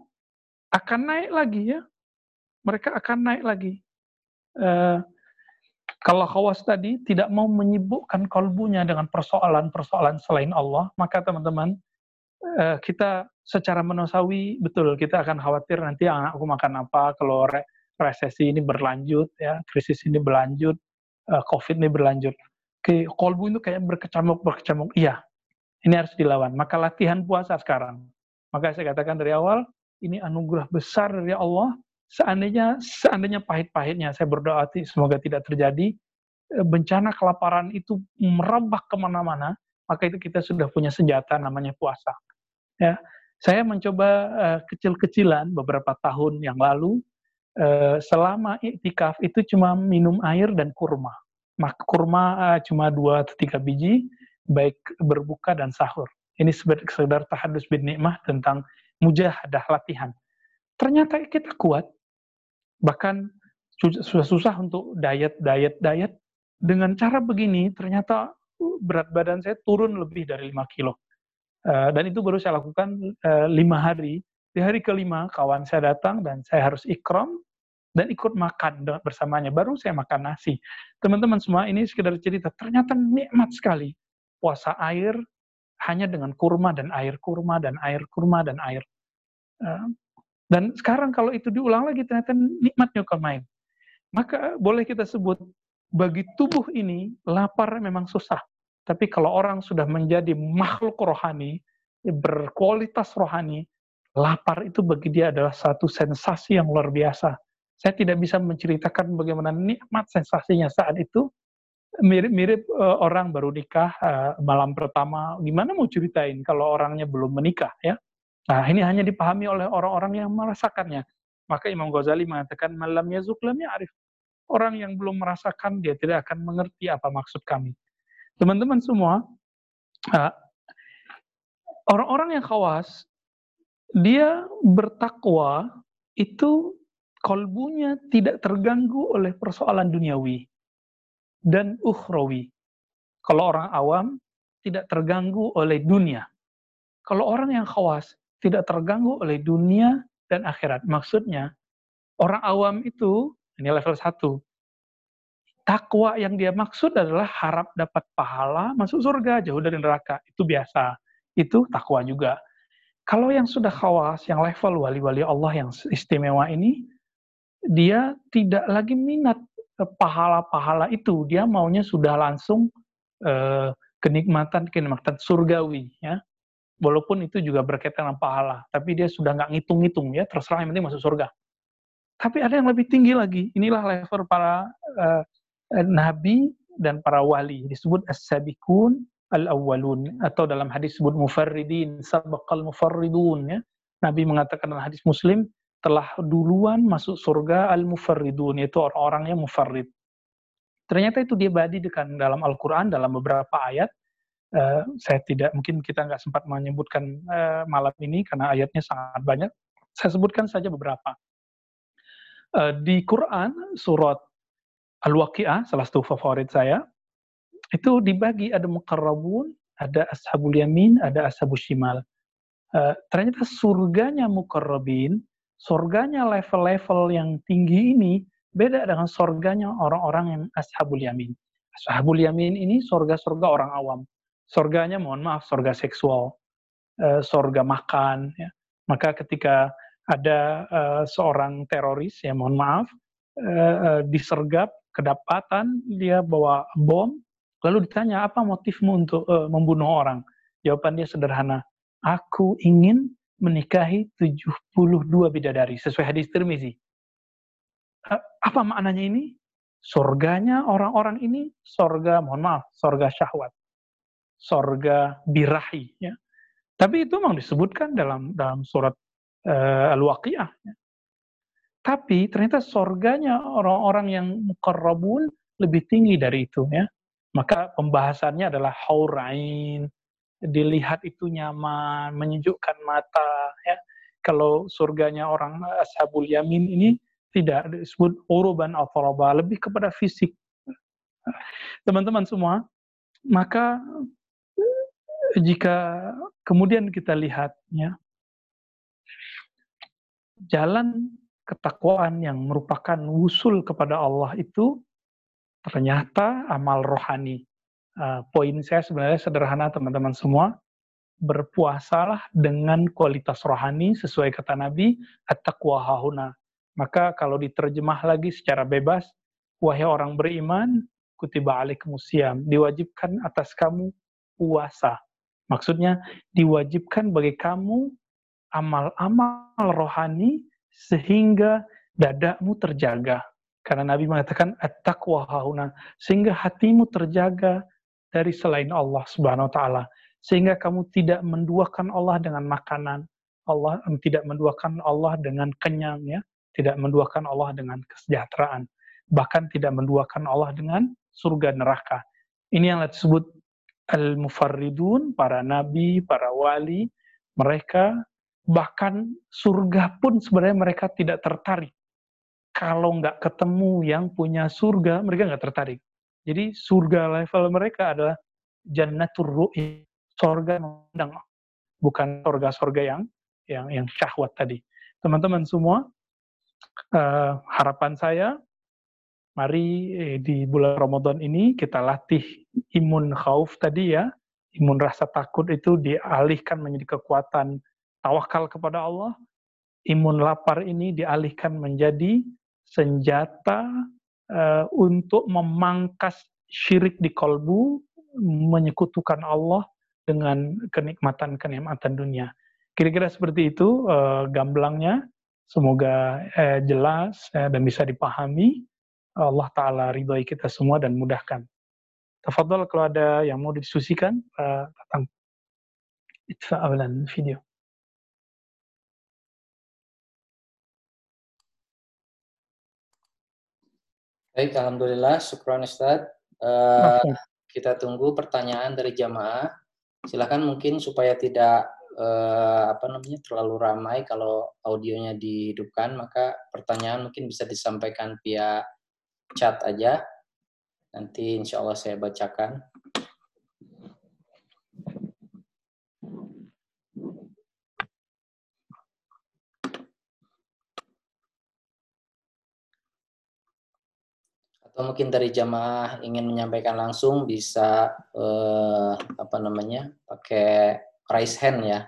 akan naik lagi ya. Mereka akan naik lagi. Uh, kalau khawas tadi tidak mau menyibukkan kalbunya dengan persoalan-persoalan selain Allah, maka teman-teman uh, kita secara manusiawi betul kita akan khawatir nanti anakku makan apa kalau re resesi ini berlanjut ya krisis ini berlanjut uh, covid ini berlanjut ke kolbu itu kayak berkecamuk berkecamuk iya ini harus dilawan maka latihan puasa sekarang maka saya katakan dari awal ini anugerah besar dari Allah seandainya seandainya pahit-pahitnya saya berdoa semoga tidak terjadi eh, bencana kelaparan itu merebak ke mana-mana maka itu kita sudah punya senjata namanya puasa ya saya mencoba uh, kecil-kecilan beberapa tahun yang lalu uh, selama iktikaf itu cuma minum air dan kurma. Kurma uh, cuma dua atau tiga biji, baik berbuka dan sahur. Ini sekedar tahadus bin nikmah tentang mujahadah latihan. Ternyata kita kuat, bahkan susah-susah untuk diet, diet, diet. Dengan cara begini, ternyata berat badan saya turun lebih dari 5 kilo. Eh, dan itu baru saya lakukan uh, lima hari. Di hari kelima kawan saya datang dan saya harus ikram dan ikut makan bersamanya. Baru saya makan nasi. Teman-teman semua ini sekedar cerita. Ternyata nikmat sekali puasa air hanya dengan kurma dan air, kurma dan air, kurma dan air. Uh, dan sekarang kalau itu diulang lagi ternyata nikmatnya main. Maka boleh kita sebut bagi tubuh ini lapar memang susah. Tapi kalau orang sudah menjadi makhluk rohani, berkualitas rohani, lapar itu bagi dia adalah satu sensasi yang luar biasa. Saya tidak bisa menceritakan bagaimana nikmat sensasinya saat itu. Mirip-mirip uh, orang baru nikah uh, malam pertama. Gimana mau ceritain kalau orangnya belum menikah ya? Nah, ini hanya dipahami oleh orang-orang yang merasakannya. Maka Imam Ghazali mengatakan malam yazuk arif. Orang yang belum merasakan dia tidak akan mengerti apa maksud kami. Teman-teman semua, uh, orang-orang yang khawas dia bertakwa itu kolbunya tidak terganggu oleh persoalan duniawi dan ukhrawi. Kalau orang awam tidak terganggu oleh dunia. Kalau orang yang khawas tidak terganggu oleh dunia dan akhirat. Maksudnya, orang awam itu, ini level satu, takwa yang dia maksud adalah harap dapat pahala, masuk surga, jauh dari neraka. Itu biasa. Itu takwa juga. Kalau yang sudah khawas, yang level wali-wali Allah yang istimewa ini, dia tidak lagi minat pahala-pahala itu. Dia maunya sudah langsung eh, kenikmatan kenikmatan surgawi, ya. Walaupun itu juga berkaitan dengan pahala, tapi dia sudah nggak ngitung-ngitung ya, terserah yang penting masuk surga. Tapi ada yang lebih tinggi lagi. Inilah level para eh, nabi dan para wali disebut as-sabiqun al-awwalun atau dalam hadis sebut mufarridin sabaqal mufarridun ya. Nabi mengatakan dalam hadis Muslim telah duluan masuk surga al-mufarridun yaitu orang-orang yang mufarrid. Ternyata itu dia badi dengan dalam Al-Qur'an dalam beberapa ayat Uh, saya tidak mungkin kita nggak sempat menyebutkan uh, malam ini karena ayatnya sangat banyak. Saya sebutkan saja beberapa. Uh, di Quran surat Al-Waqi'ah salah satu favorit saya itu dibagi ada mukarrabun, ada ashabul yamin, ada ashabul shimal. Uh, ternyata surganya mukarrabin, surganya level-level yang tinggi ini beda dengan surganya orang-orang yang ashabul yamin. Ashabul yamin ini surga-surga orang awam. Surganya mohon maaf, surga seksual, surga makan. Ya. Maka ketika ada uh, seorang teroris, ya mohon maaf, uh, disergap, kedapatan, dia bawa bom, Lalu ditanya, apa motifmu untuk uh, membunuh orang? Jawaban dia sederhana, aku ingin menikahi 72 bidadari, sesuai hadis Tirmizi. Uh, apa maknanya ini? Surganya orang-orang ini, sorga, mohon maaf, sorga syahwat. Sorga birahi. Ya. Tapi itu memang disebutkan dalam dalam surat uh, Al-Waqi'ah. Ya. Tapi ternyata sorganya orang-orang yang mukarrabun lebih tinggi dari itu. ya maka pembahasannya adalah haurain, dilihat itu nyaman, menyejukkan mata. Ya. Kalau surganya orang ashabul yamin ini tidak disebut uruban atau lebih kepada fisik. Teman-teman semua, maka jika kemudian kita lihat ya, jalan ketakwaan yang merupakan wusul kepada Allah itu ternyata amal rohani. Uh, poin saya sebenarnya sederhana teman-teman semua, berpuasalah dengan kualitas rohani sesuai kata Nabi, at-taqwa hahuna. Maka kalau diterjemah lagi secara bebas, wahai orang beriman, kutiba alaikumusiyam, diwajibkan atas kamu puasa. Maksudnya diwajibkan bagi kamu amal-amal rohani sehingga dadamu terjaga. Karena Nabi mengatakan at-taqwa hauna sehingga hatimu terjaga dari selain Allah Subhanahu wa taala sehingga kamu tidak menduakan Allah dengan makanan, Allah tidak menduakan Allah dengan kenyang ya, tidak menduakan Allah dengan kesejahteraan, bahkan tidak menduakan Allah dengan surga neraka. Ini yang disebut al-mufarridun, para nabi, para wali, mereka bahkan surga pun sebenarnya mereka tidak tertarik kalau nggak ketemu yang punya surga, mereka nggak tertarik. Jadi surga level mereka adalah jannatur ru'i, surga mengundang, bukan surga-surga yang yang yang syahwat tadi. Teman-teman semua, uh, harapan saya, mari eh, di bulan Ramadan ini kita latih imun khauf tadi ya, imun rasa takut itu dialihkan menjadi kekuatan tawakal kepada Allah, imun lapar ini dialihkan menjadi senjata uh, untuk memangkas syirik di kolbu, menyekutukan Allah dengan kenikmatan-kenikmatan dunia. Kira-kira seperti itu uh, gamblangnya. Semoga uh, jelas uh, dan bisa dipahami. Allah Ta'ala ridhoi kita semua dan mudahkan. Tafadhol kalau ada yang mau didiskusikan, uh, datang. Itfa awalan video. Baik, Alhamdulillah, syukran Ustaz. Uh, kita tunggu pertanyaan dari jamaah. Silakan mungkin supaya tidak uh, apa namanya terlalu ramai kalau audionya dihidupkan, maka pertanyaan mungkin bisa disampaikan via chat aja. Nanti insya Allah saya bacakan. Atau mungkin dari jamaah ingin menyampaikan langsung bisa eh, apa namanya pakai raise hand ya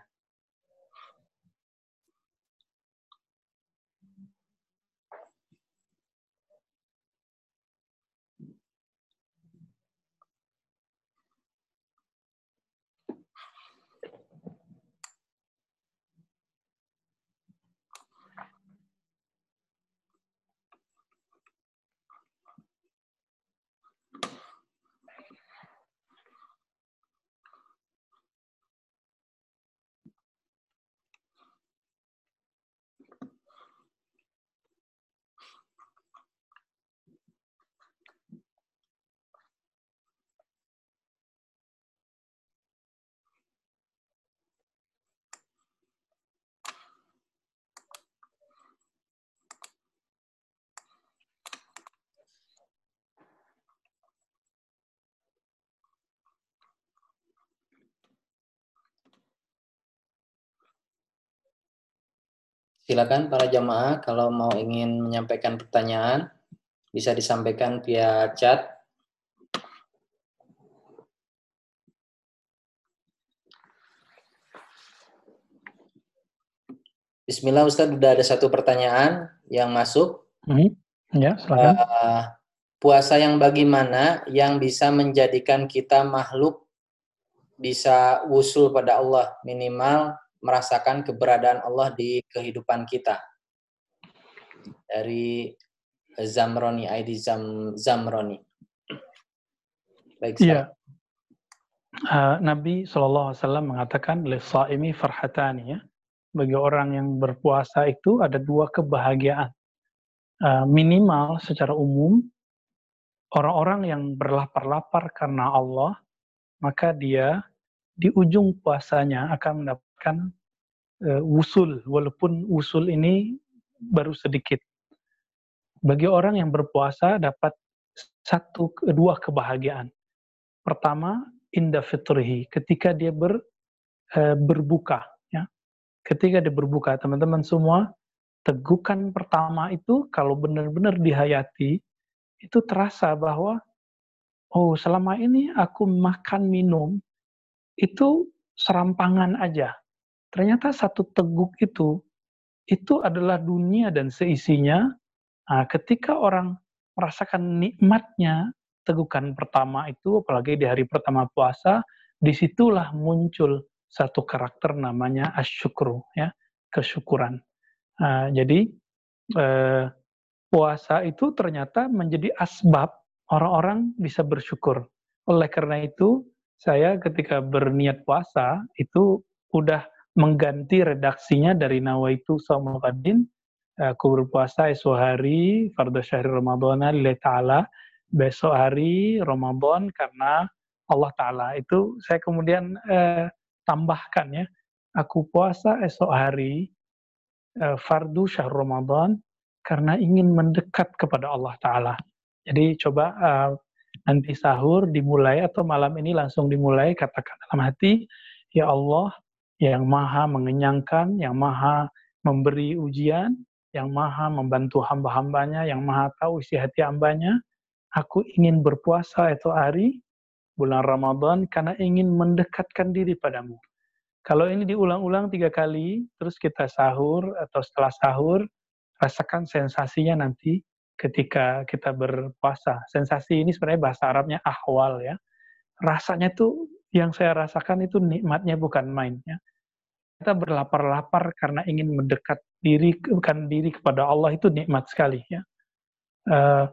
Silakan para jamaah kalau mau ingin menyampaikan pertanyaan bisa disampaikan via chat. Bismillah Ustaz, sudah ada satu pertanyaan yang masuk. Hmm, ya, silakan. Uh, puasa yang bagaimana yang bisa menjadikan kita makhluk bisa wusul pada Allah minimal merasakan keberadaan Allah di kehidupan kita. Dari Zamroni, ID Zam, Zamroni. Baik, ya. Uh, Nabi SAW mengatakan, ini farhatani ya. Bagi orang yang berpuasa itu ada dua kebahagiaan. Uh, minimal secara umum, orang-orang yang berlapar-lapar karena Allah, maka dia di ujung puasanya akan mendapatkan uh, usul, walaupun usul ini baru sedikit. Bagi orang yang berpuasa dapat satu dua kebahagiaan. Pertama, indah fitrihi, ketika dia ber, uh, berbuka. Ya. Ketika dia berbuka, teman-teman semua, tegukan pertama itu kalau benar-benar dihayati, itu terasa bahwa, oh selama ini aku makan minum, itu serampangan aja. Ternyata satu teguk itu, itu adalah dunia dan seisinya. Nah, ketika orang merasakan nikmatnya tegukan pertama itu, apalagi di hari pertama puasa, di situlah muncul satu karakter namanya asyukru, ya, kesyukuran. Nah, jadi eh, puasa itu ternyata menjadi asbab orang-orang bisa bersyukur. Oleh karena itu, saya ketika berniat puasa itu udah mengganti redaksinya dari nawaitu saumul qadin aku berpuasa esok hari fardu syahri Ramadan lillahi taala. Besok hari Ramadan karena Allah taala. Itu saya kemudian eh, tambahkan ya. Aku puasa esok hari eh, fardu syahr Ramadan karena ingin mendekat kepada Allah taala. Jadi coba eh, nanti sahur dimulai atau malam ini langsung dimulai katakan dalam hati ya Allah yang maha mengenyangkan yang maha memberi ujian yang maha membantu hamba-hambanya yang maha tahu isi hati hambanya aku ingin berpuasa itu hari bulan Ramadan karena ingin mendekatkan diri padamu kalau ini diulang-ulang tiga kali terus kita sahur atau setelah sahur rasakan sensasinya nanti ketika kita berpuasa. Sensasi ini sebenarnya bahasa Arabnya ahwal ya. Rasanya tuh yang saya rasakan itu nikmatnya bukan main ya. kita berlapar-lapar karena ingin mendekat diri bukan diri kepada Allah itu nikmat sekali ya. Uh,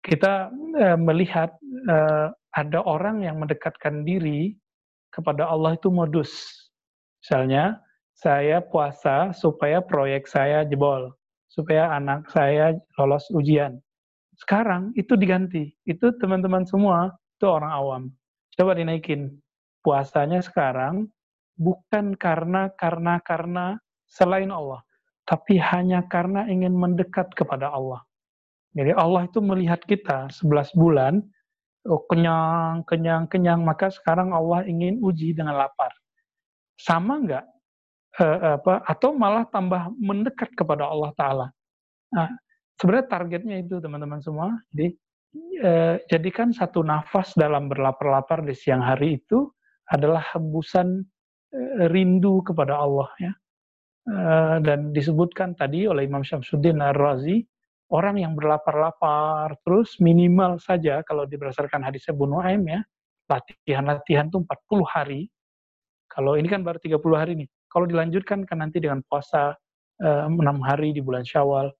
kita uh, melihat uh, ada orang yang mendekatkan diri kepada Allah itu modus. Misalnya, saya puasa supaya proyek saya jebol, supaya anak saya lolos ujian. Sekarang itu diganti. Itu teman-teman semua, itu orang awam. Coba dinaikin. Puasanya sekarang bukan karena karena karena selain Allah, tapi hanya karena ingin mendekat kepada Allah. Jadi Allah itu melihat kita 11 bulan, oh, kenyang, kenyang, kenyang, maka sekarang Allah ingin uji dengan lapar. Sama enggak? Eh, apa, atau malah tambah mendekat kepada Allah Ta'ala. Nah, sebenarnya targetnya itu teman-teman semua. Jadi, eh, jadikan satu nafas dalam berlapar-lapar di siang hari itu adalah hembusan eh, rindu kepada Allah ya. Eh, dan disebutkan tadi oleh Imam Syamsuddin Ar-Razi, orang yang berlapar-lapar terus minimal saja kalau berdasarkan hadis Abu Nuaim ya latihan-latihan itu 40 hari. Kalau ini kan baru 30 hari nih. Kalau dilanjutkan kan nanti dengan puasa eh, 6 hari di bulan Syawal.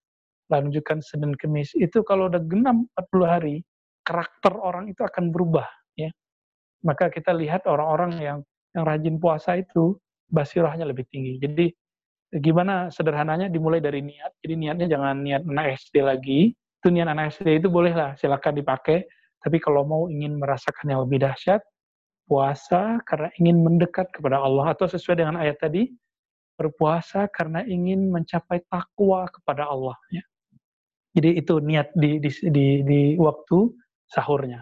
Lanjutkan Senin Kemis. Itu kalau udah genap 40 hari karakter orang itu akan berubah maka kita lihat orang-orang yang yang rajin puasa itu basirahnya lebih tinggi jadi gimana sederhananya dimulai dari niat. Jadi niatnya jangan niat anak SD lagi. Itu niat anak SD itu bolehlah silakan dipakai. Tapi kalau mau ingin merasakan yang lebih dahsyat, puasa karena ingin mendekat kepada Allah atau sesuai dengan ayat tadi, berpuasa karena ingin mencapai takwa kepada Allah. Ya. Jadi itu niat di, di, di, di waktu sahurnya.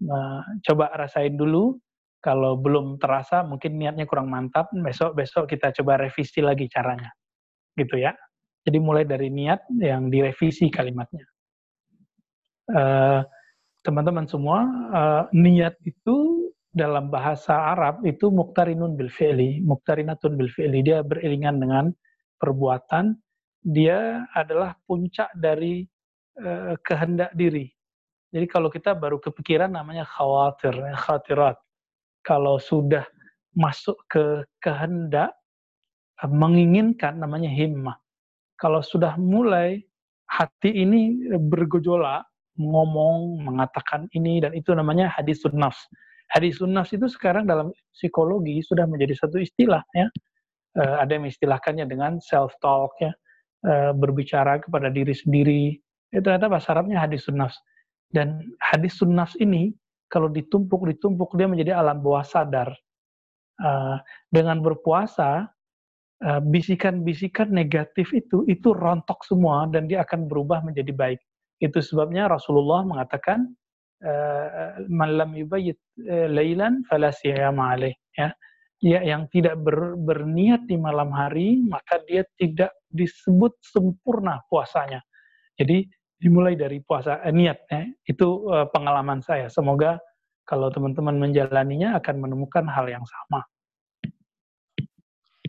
Nah, coba rasain dulu kalau belum terasa mungkin niatnya kurang mantap, besok-besok kita coba revisi lagi caranya. Gitu ya. Jadi mulai dari niat yang direvisi kalimatnya. Eh, teman-teman uh, semua, uh, niat itu dalam bahasa Arab itu muktarinun bil fi'li, muktarinatun bil fi'li. Dia beriringan dengan perbuatan. Dia adalah puncak dari uh, kehendak diri. Jadi kalau kita baru kepikiran namanya khawatir, khatirat kalau sudah masuk ke kehendak, eh, menginginkan namanya himmah. Kalau sudah mulai hati ini bergejolak, ngomong, mengatakan ini dan itu namanya hadis nafs. Hadis nafs itu sekarang dalam psikologi sudah menjadi satu istilah ya. Uh, ada yang istilahkannya dengan self talk ya, uh, berbicara kepada diri sendiri. Itu ternyata bahasa Arabnya hadis nafs. Dan hadis nafs ini kalau ditumpuk-ditumpuk dia menjadi alam bawah sadar. Uh, dengan berpuasa, uh, bisikan-bisikan negatif itu itu rontok semua dan dia akan berubah menjadi baik. Itu sebabnya Rasulullah mengatakan uh, man lam yubayyit lailan ya. Ya, yang tidak ber, berniat di malam hari, maka dia tidak disebut sempurna puasanya. Jadi dimulai dari puasa eh, niat ya. Itu uh, pengalaman saya. Semoga kalau teman-teman menjalaninya akan menemukan hal yang sama.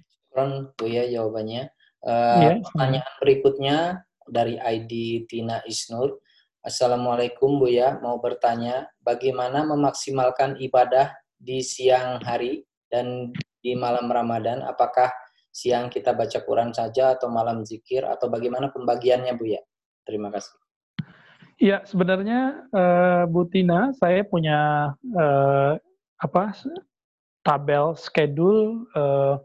Syukran Bu ya jawabannya. Uh, ya, pertanyaan berikutnya dari ID Tina Isnur. Assalamualaikum Bu ya, mau bertanya bagaimana memaksimalkan ibadah di siang hari dan di malam Ramadan? Apakah siang kita baca Quran saja atau malam zikir atau bagaimana pembagiannya Bu ya? Terima kasih. Ya, sebenarnya uh, Bu Tina, saya punya uh, apa tabel schedule uh,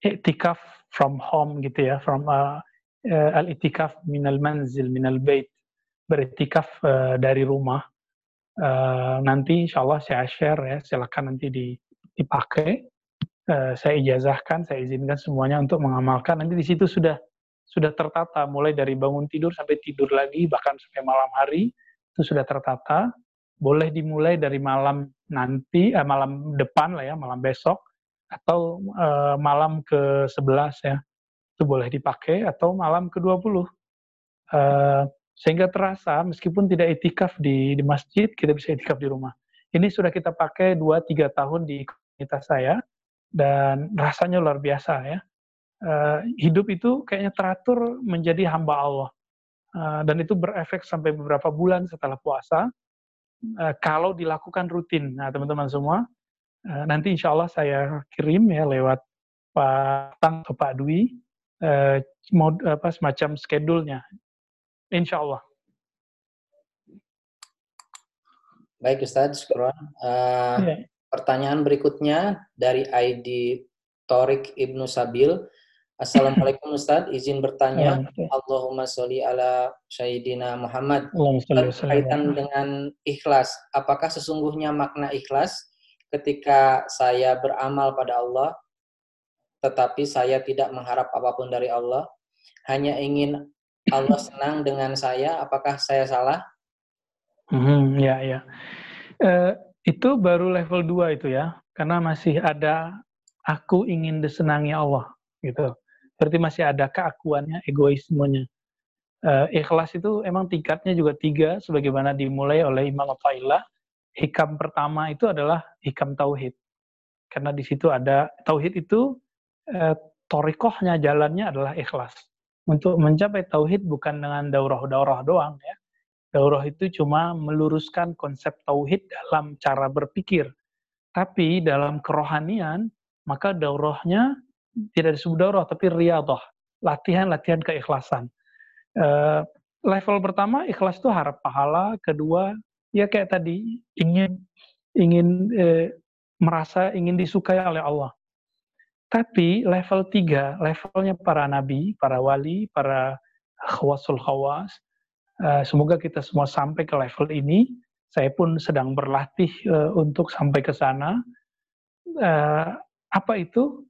itikaf from home gitu ya, from uh, uh, al itikaf minal manzil minal bait, beritikaf uh, dari rumah. Uh, nanti insya Allah saya share ya, silakan nanti dipakai. Uh, saya ijazahkan, saya izinkan semuanya untuk mengamalkan. Nanti di situ sudah sudah tertata mulai dari bangun tidur sampai tidur lagi bahkan sampai malam hari itu sudah tertata. Boleh dimulai dari malam nanti eh, malam depan lah ya malam besok atau eh, malam ke 11 ya itu boleh dipakai atau malam ke 20 eh, sehingga terasa meskipun tidak itikaf di, di masjid kita bisa itikaf di rumah. Ini sudah kita pakai 2-3 tahun di komunitas saya dan rasanya luar biasa ya uh, hidup itu kayaknya teratur menjadi hamba Allah. Uh, dan itu berefek sampai beberapa bulan setelah puasa. Uh, kalau dilakukan rutin, nah teman-teman semua, uh, nanti insya Allah saya kirim ya lewat Pak Tang atau Pak Dwi uh, mod, apa semacam schedule-nya. Insya Allah. Baik Ustaz, uh, yeah. Pertanyaan berikutnya dari ID Torik Ibnu Sabil. Assalamualaikum Ustaz, izin bertanya. Allahumma sholli ala Sayyidina Muhammad. Berkaitan dengan ikhlas, apakah sesungguhnya makna ikhlas ketika saya beramal pada Allah, tetapi saya tidak mengharap apa pun dari Allah, hanya ingin Allah senang dengan saya, apakah saya salah? Hmm, ya, ya. Uh, itu baru level 2 itu ya, karena masih ada aku ingin disenangi Allah gitu. Berarti masih ada keakuannya, egoismenya. Uh, ikhlas itu emang tingkatnya juga tiga, sebagaimana dimulai oleh Imam Atta'illah. Hikam pertama itu adalah hikam tauhid. Karena di situ ada tauhid itu uh, torikohnya jalannya adalah ikhlas. Untuk mencapai tauhid bukan dengan daurah-daurah doang ya, Daurah itu cuma meluruskan konsep tauhid dalam cara berpikir. Tapi dalam kerohanian, maka daurahnya tidak disebut daurah, tapi riadah. Latihan-latihan keikhlasan. Uh, level pertama, ikhlas itu harap pahala. Kedua, ya kayak tadi, ingin ingin eh, merasa ingin disukai oleh Allah. Tapi level tiga, levelnya para nabi, para wali, para khawasul khawas, Eh, semoga kita semua sampai ke level ini. Saya pun sedang berlatih uh, untuk sampai ke sana. Uh, apa itu?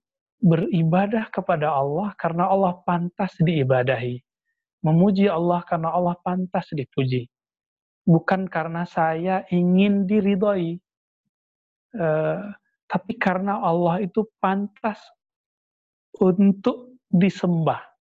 Beribadah kepada Allah karena Allah pantas diibadahi. Memuji Allah karena Allah pantas dipuji. Bukan karena saya ingin diridhoi. Uh, tapi karena Allah itu pantas untuk disembah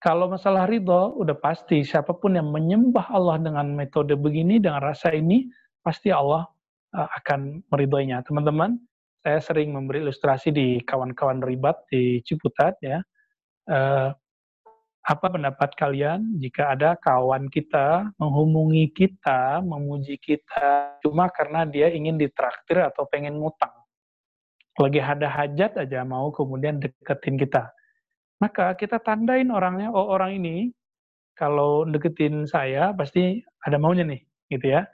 kalau masalah ridho, udah pasti siapa pun yang menyembah Allah dengan metode begini, dengan rasa ini, pasti Allah uh, akan meridhoinya. Teman-teman, saya sering memberi ilustrasi di kawan-kawan ribat di Ciputat ya. Uh, apa pendapat kalian jika ada kawan kita menghubungi kita, memuji kita cuma karena dia ingin ditraktir atau pengen ngutang? Lagi ada hajat aja mau kemudian deketin kita maka kita tandain orangnya, oh orang ini kalau deketin saya pasti ada maunya nih, gitu ya.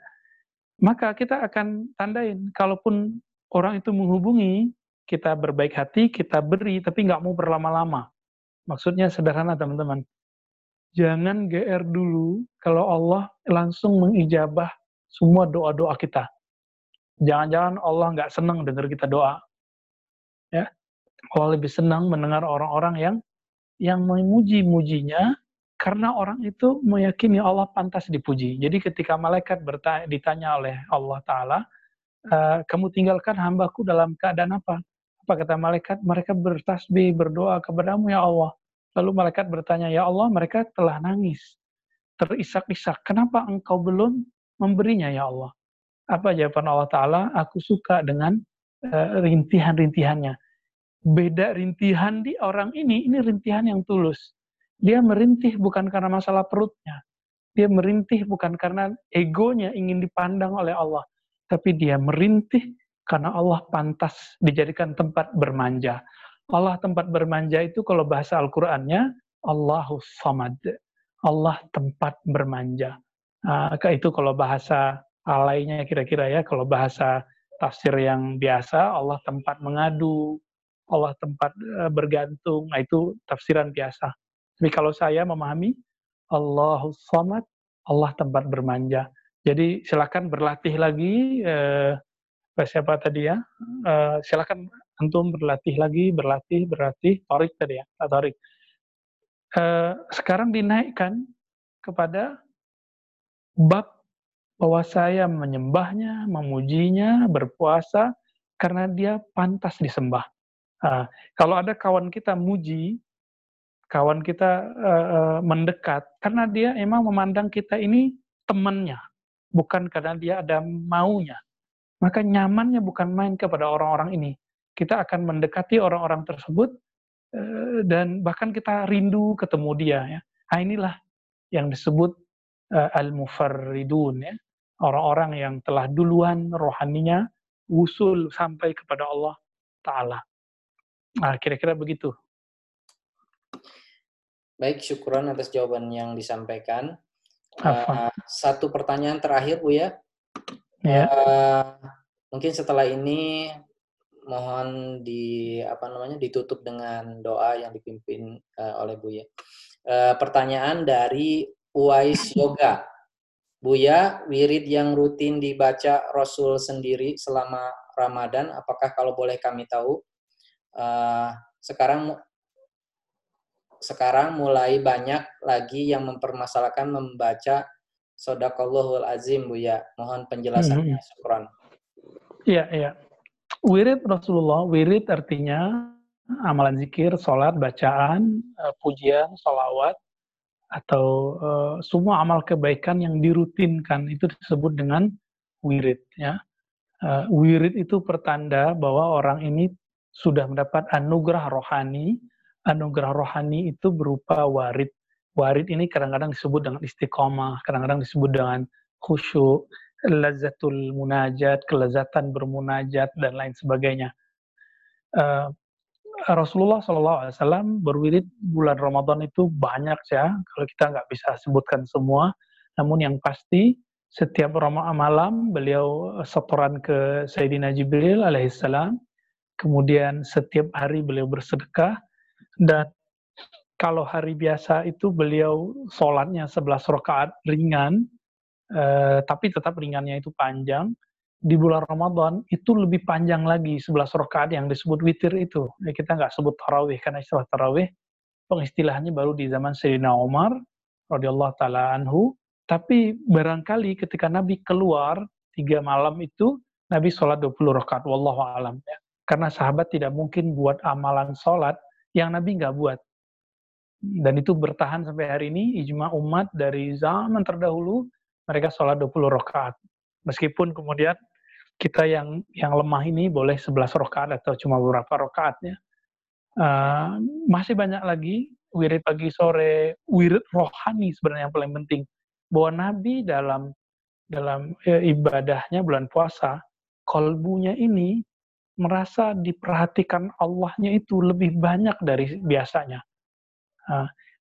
Maka kita akan tandain, kalaupun orang itu menghubungi, kita berbaik hati, kita beri, tapi nggak mau berlama-lama. Maksudnya sederhana teman-teman. Jangan GR dulu kalau Allah langsung mengijabah semua doa-doa kita. Jangan-jangan Allah nggak senang dengar kita doa. Ya, Allah lebih senang mendengar orang-orang yang yang memuji-mujinya karena orang itu meyakini Allah pantas dipuji. Jadi ketika malaikat bertanya, ditanya oleh Allah Ta'ala, e, kamu tinggalkan hambaku dalam keadaan apa? Apa kata malaikat? Mereka bertasbih, berdoa kepadamu ya Allah. Lalu malaikat bertanya, ya Allah mereka telah nangis, terisak-isak. Kenapa engkau belum memberinya ya Allah? Apa jawaban Allah Ta'ala? Aku suka dengan uh, rintihan-rintihannya beda rintihan di orang ini, ini rintihan yang tulus. Dia merintih bukan karena masalah perutnya. Dia merintih bukan karena egonya ingin dipandang oleh Allah. Tapi dia merintih karena Allah pantas dijadikan tempat bermanja. Allah tempat bermanja itu kalau bahasa Al-Qur'annya Allahu Samad. Allah tempat bermanja. Nah, itu kalau bahasa alainya kira-kira ya, kalau bahasa tafsir yang biasa Allah tempat mengadu, Allah tempat uh, bergantung. Nah, itu tafsiran biasa. Tapi kalau saya memahami Allahus Samad, Allah tempat bermanja. Jadi silakan berlatih lagi eh, siapa tadi ya? Eh, silakan antum berlatih lagi, berlatih, berlatih, torik tadi ya, torik. Eh, sekarang dinaikkan kepada bab bahwa saya menyembahnya, memujinya, berpuasa karena dia pantas disembah. Nah, kalau ada kawan kita muji, kawan kita uh, mendekat, karena dia emang memandang kita ini temannya, bukan karena dia ada maunya. Maka nyamannya bukan main kepada orang-orang ini. Kita akan mendekati orang-orang tersebut uh, dan bahkan kita rindu ketemu dia. Ya. Nah, inilah yang disebut uh, al-mufarridun ya. Orang-orang yang telah duluan rohaninya usul sampai kepada Allah Ta'ala. Nah, kira-kira begitu. Baik, syukuran atas jawaban yang disampaikan. Uh, satu pertanyaan terakhir, Bu ya. Ya. Uh, mungkin setelah ini mohon di apa namanya ditutup dengan doa yang dipimpin uh, oleh Bu ya. Uh, pertanyaan dari Uwais Yoga. Buya, wirid yang rutin dibaca Rasul sendiri selama Ramadan, apakah kalau boleh kami tahu? Uh, sekarang sekarang mulai banyak lagi yang mempermasalahkan membaca Sodakallahul Azim, Buya. Mohon penjelasannya, mm -hmm. Iya, iya. Wirid Rasulullah, wirid artinya amalan zikir, sholat, bacaan, uh, pujian, sholawat, atau uh, semua amal kebaikan yang dirutinkan itu disebut dengan wirid ya. Uh, wirid itu pertanda bahwa orang ini sudah mendapat anugerah rohani. Anugerah rohani itu berupa warid. Warid ini kadang-kadang disebut dengan istiqomah, kadang-kadang disebut dengan khusyuk, lazatul munajat, kelezatan bermunajat dan lain sebagainya. Uh, Rasulullah SAW berwirid bulan Ramadan itu banyak ya, kalau kita nggak bisa sebutkan semua. Namun yang pasti setiap Ramadan malam beliau setoran ke Sayyidina Jibril alaihissalam. Kemudian setiap hari beliau bersedekah dan kalau hari biasa itu beliau sholatnya 11 rakaat ringan, eh, tapi tetap ringannya itu panjang di bulan Ramadan itu lebih panjang lagi 11 rakaat yang disebut witir itu. Ya, kita nggak sebut tarawih karena istilah tarawih pengistilahannya baru di zaman Sayyidina Umar radhiyallahu taala anhu. Tapi barangkali ketika Nabi keluar tiga malam itu Nabi sholat 20 rakaat. Wallahu alam ya. Karena sahabat tidak mungkin buat amalan sholat yang Nabi nggak buat. Dan itu bertahan sampai hari ini, ijma umat dari zaman terdahulu, mereka sholat 20 rakaat. Meskipun kemudian kita yang yang lemah ini boleh 11 rakaat atau cuma beberapa rakaatnya. Uh, masih banyak lagi wirid pagi sore, wirid rohani sebenarnya yang paling penting. Bahwa Nabi dalam dalam e, ibadahnya bulan puasa, kolbunya ini merasa diperhatikan Allahnya itu lebih banyak dari biasanya.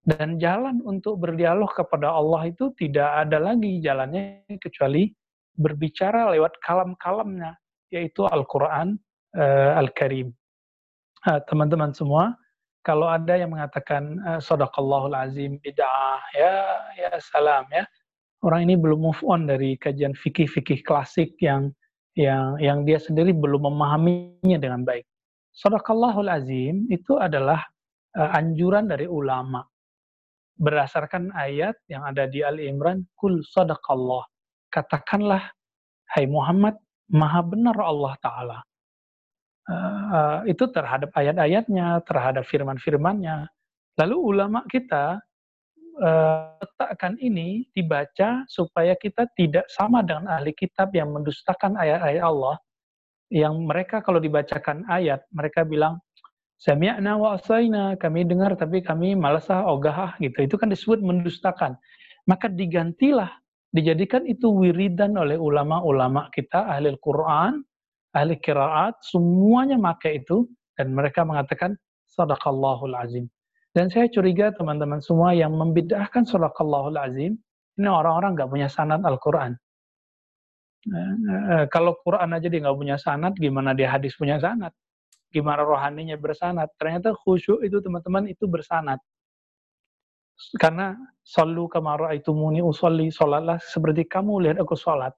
Dan jalan untuk berdialog kepada Allah itu tidak ada lagi jalannya kecuali berbicara lewat kalam-kalamnya, yaitu Al-Quran uh, Al-Karim. Teman-teman semua, kalau ada yang mengatakan uh, Sadaqallahul Azim, bid'ah, ya, ya salam ya. Orang ini belum move on dari kajian fikih-fikih klasik yang yang yang dia sendiri belum memahaminya dengan baik. Sadaqallahul Azim itu adalah uh, anjuran dari ulama berdasarkan ayat yang ada di Ali Imran, kul sadaqallah katakanlah, hai Muhammad, maha benar Allah Ta'ala. Uh, itu terhadap ayat-ayatnya, terhadap firman-firmannya. Lalu ulama kita uh, letakkan ini dibaca supaya kita tidak sama dengan ahli kitab yang mendustakan ayat-ayat Allah. Yang mereka kalau dibacakan ayat, mereka bilang, Sami'na wa asaina, kami dengar tapi kami malasah, ogah, gitu. Itu kan disebut mendustakan. Maka digantilah dijadikan itu wiridan oleh ulama-ulama kita, ahli Al-Quran, ahli kiraat, semuanya pakai itu, dan mereka mengatakan, sadaqallahul azim. Dan saya curiga teman-teman semua yang membidahkan sadaqallahul azim, ini orang-orang nggak punya sanad Al-Quran. Eh, eh, kalau Quran aja dia nggak punya sanad, gimana dia hadis punya sanad? Gimana rohaninya bersanad? Ternyata khusyuk itu teman-teman itu bersanad karena sallu kama muni usolli salatlah seperti kamu lihat aku salat.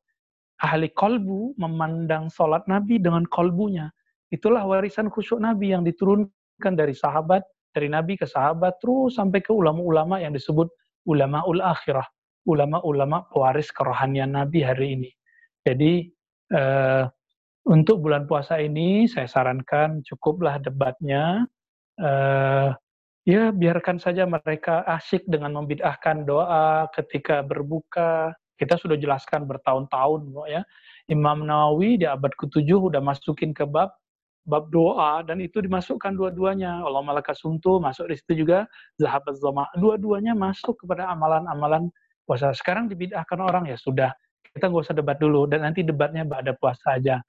Ahli kolbu memandang salat Nabi dengan kolbunya. Itulah warisan khusyuk Nabi yang diturunkan dari sahabat, dari Nabi ke sahabat, terus sampai ke ulama-ulama yang disebut ulama ul akhirah. Ulama-ulama pewaris kerohanian Nabi hari ini. Jadi, uh, untuk bulan puasa ini saya sarankan cukuplah debatnya. Uh, ya biarkan saja mereka asyik dengan membid'ahkan doa ketika berbuka. Kita sudah jelaskan bertahun-tahun ya. Imam Nawawi di abad ke-7 udah masukin ke bab bab doa dan itu dimasukkan dua-duanya. Allah malaka suntu masuk di situ juga zahabat zama. Dua-duanya masuk kepada amalan-amalan puasa. Sekarang dibid'ahkan orang ya sudah. Kita nggak usah debat dulu dan nanti debatnya pada puasa aja.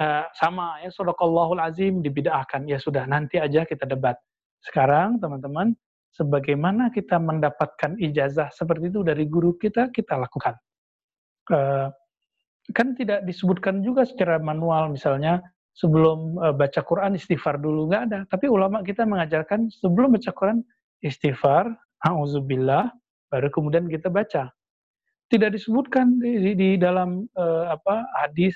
uh, sama ya sadaqallahul azim dibid'ahkan. Ya sudah nanti aja kita debat. Sekarang teman-teman sebagaimana kita mendapatkan ijazah seperti itu dari guru kita, kita lakukan. Uh, kan tidak disebutkan juga secara manual misalnya sebelum uh, baca Quran istighfar dulu nggak ada. Tapi ulama kita mengajarkan sebelum baca Quran istighfar, auzubillah, baru kemudian kita baca. Tidak disebutkan di, di dalam uh, apa hadis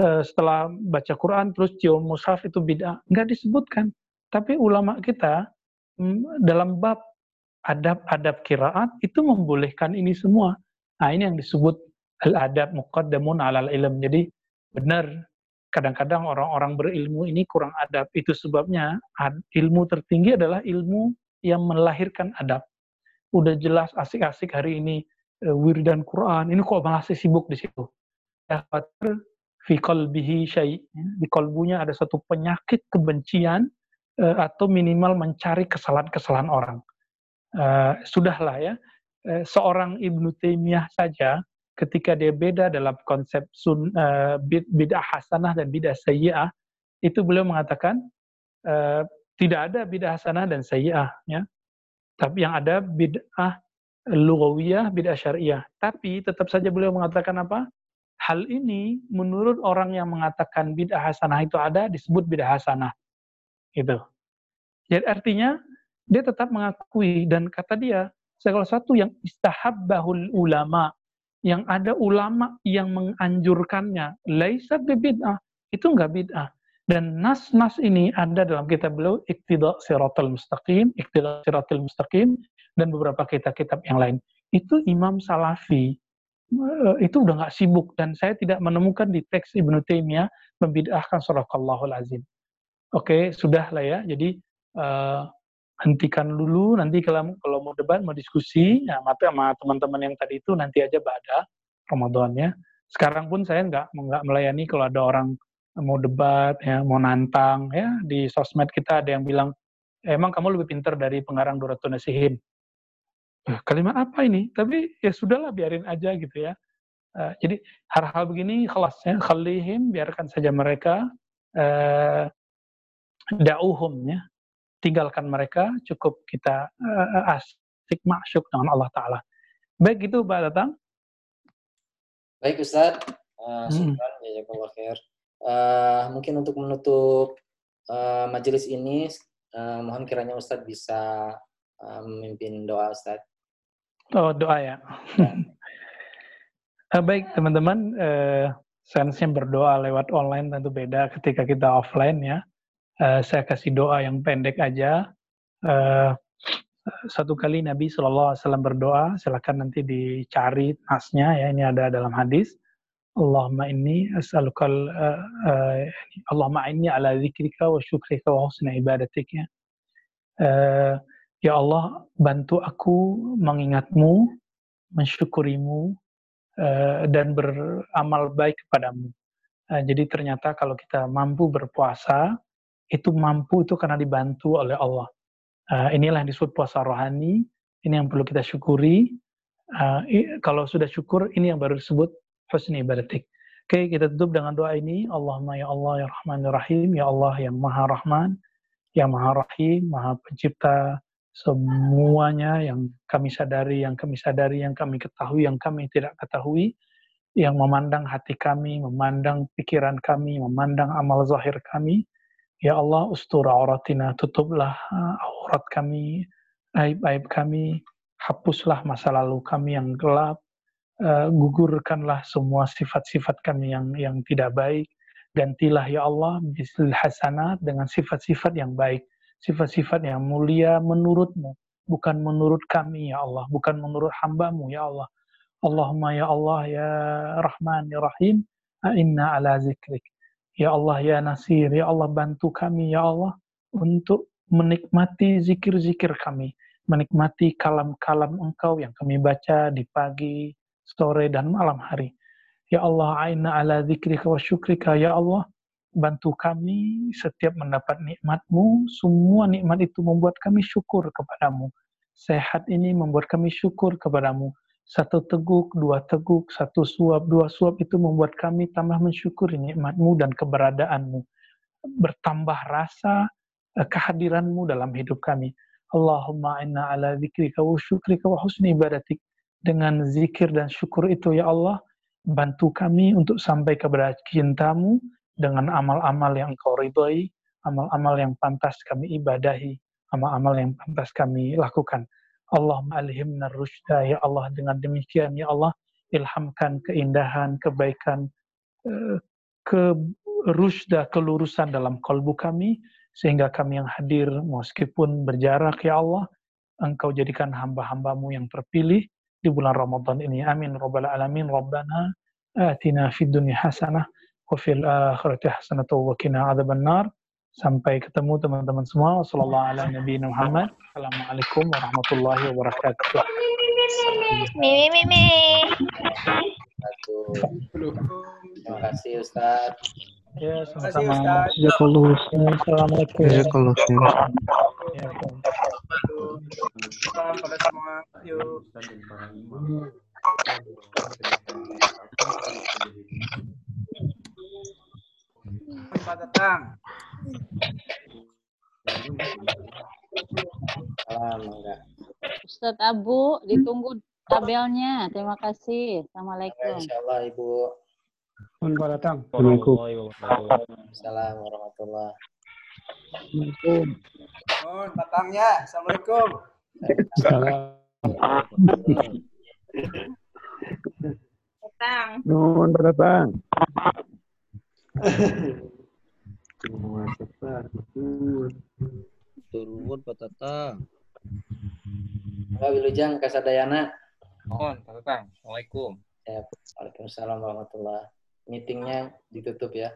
uh, setelah baca Quran terus cium mushaf itu bid'ah, nggak disebutkan. Tapi ulama kita mm, dalam bab adab-adab kiraat itu membolehkan ini semua. Nah ini yang disebut al-adab muqaddamun alal ilm. Jadi benar kadang-kadang orang-orang berilmu ini kurang adab. Itu sebabnya ilmu tertinggi adalah ilmu yang melahirkan adab. Udah jelas asik-asik hari ini uh, wiridan Quran, ini kok masih sibuk di situ. Ya, fi qalbihi syai. Di kalbunya ada satu penyakit kebencian uh, atau minimal mencari kesalahan-kesalahan orang. Uh, sudahlah ya, seorang Ibnu Taimiyah saja ketika dia beda dalam konsep sun, uh, bid'ah hasanah dan bid'ah sayyi'ah, itu beliau mengatakan uh, tidak ada bid'ah hasanah dan sayyi'ah. Ya. Tapi yang ada bid'ah lugawiyah, bid'ah syariah. Tapi tetap saja beliau mengatakan apa? Hal ini menurut orang yang mengatakan bid'ah hasanah itu ada disebut bid'ah hasanah. Gitu. Jadi artinya dia tetap mengakui dan kata dia segala satu yang istahabbahul ulama yang ada ulama yang menganjurkannya laisa bid'ah itu enggak bid'ah dan nas-nas ini ada dalam kitab beliau Iqtida Siratal Mustaqim, Iqtida Siratal Mustaqim dan beberapa kitab-kitab yang lain. Itu Imam Salafi eh, itu udah nggak sibuk dan saya tidak menemukan di teks Ibnu Taimiyah membid'ahkan Allahul azim. Oke, sudah lah ya. Jadi uh, hentikan dulu nanti kalau kalau mau debat mau diskusi ya mati sama teman-teman yang tadi itu nanti aja pada Ramadannya. Sekarang pun saya nggak nggak melayani kalau ada orang mau debat ya mau nantang ya di sosmed kita ada yang bilang emang kamu lebih pintar dari pengarang Duratun Nasihin? Eh, kalimat apa ini? Tapi ya sudahlah biarin aja gitu ya. Uh, jadi hal-hal begini kelasnya khalihim biarkan saja mereka uh, dauhum ya tinggalkan mereka, cukup kita uh, asik masyuk dengan Allah Ta'ala. Baik itu Pak Datang. Baik Ustaz, uh, hmm. khair. Uh, mungkin untuk menutup uh, majelis ini, uh, mohon kiranya Ustaz bisa uh, memimpin doa Ustaz. Oh doa ya. uh, (laughs) baik teman-teman, uh, sense berdoa lewat online tentu beda ketika kita offline ya uh, saya kasih doa yang pendek aja. Uh, satu kali Nabi Shallallahu Alaihi Wasallam berdoa, silakan nanti dicari nasnya ya ini ada dalam hadis. Allahumma inni as'alukal uh, uh, Allahumma inni ala zikrika wa syukrika wa husna ibadatik ya. Uh, ya Allah bantu aku mengingatmu, mensyukurimu uh, dan beramal baik kepadamu. Uh, jadi ternyata kalau kita mampu berpuasa, itu mampu itu karena dibantu oleh Allah. Uh, inilah yang disebut puasa rohani, ini yang perlu kita syukuri. Uh, kalau sudah syukur, ini yang baru disebut husni ibadatik. Oke, okay, kita tutup dengan doa ini. Allahumma ya Allah ya Rahman ya Rahim, ya Allah yang Maha Rahman, yang Maha Rahim, Maha Pencipta semuanya yang kami sadari, yang kami sadari, yang kami ketahui, yang kami tidak ketahui, yang memandang hati kami, memandang pikiran kami, memandang amal zahir kami, Ya Allah, ustur auratina, tutuplah uh, aurat kami, aib-aib kami, hapuslah masa lalu kami yang gelap, uh, gugurkanlah semua sifat-sifat kami yang yang tidak baik, gantilah ya Allah bisil hasanat dengan sifat-sifat yang baik, sifat-sifat yang mulia menurutmu, bukan menurut kami ya Allah, bukan menurut hambamu ya Allah. Allahumma ya Allah ya Rahman ya Rahim, inna ala zikrik Ya Allah, ya Nasir, ya Allah bantu kami, ya Allah, untuk menikmati zikir-zikir kami, menikmati kalam-kalam engkau yang kami baca di pagi, sore, dan malam hari. Ya Allah, aina ala zikrika wa syukrika, ya Allah, bantu kami setiap mendapat nikmatmu, semua nikmat itu membuat kami syukur kepadamu. Sehat ini membuat kami syukur kepadamu. Satu teguk, dua teguk, satu suap, dua suap itu membuat kami tambah mensyukuri nikmatmu dan keberadaanmu. Bertambah rasa eh, kehadiranmu dalam hidup kami. Allahumma inna ala zikrika wa syukrika wa husni ibadatik. Dengan zikir dan syukur itu ya Allah, bantu kami untuk sampai kepada cintamu dengan amal-amal yang engkau ridhoi, amal-amal yang pantas kami ibadahi, amal-amal yang pantas kami lakukan. Allah alhimna rusyda ya Allah dengan demikian ya Allah ilhamkan keindahan, kebaikan, eh, ke rusda, kelurusan dalam kalbu kami sehingga kami yang hadir meskipun berjarak ya Allah engkau jadikan hamba-hambamu yang terpilih di bulan Ramadan ini. Amin. Rabbal alamin. Rabbana atina fid dunya hasanah wa fil akhirati hasanah wa qina adzabannar Sampai ketemu teman-teman semua. Wassalamualaikum warahmatullahi wabarakatuh. Mimi mimi. Terima kasih Ustaz. Ya, sama-sama. Assalamualaikum. Jazakallahu Salam pada semua. Yuk. Selamat datang. Salam, enggak. Ustadz Abu, ditunggu tabelnya. Terima kasih. Assalamualaikum. Insya Allah Ibu. Selamat datang. Assalamualaikum warahmatullahi Assalamualaikum. Mohon datangnya. Assalamualaikum. Datang. Nuhun datang. (laughs) Turun patata. Mbak Wilujang Kasadayana. Mohon patata. Assalamualaikum. Ya, Waalaikumsalam warahmatullahi Meetingnya ditutup ya.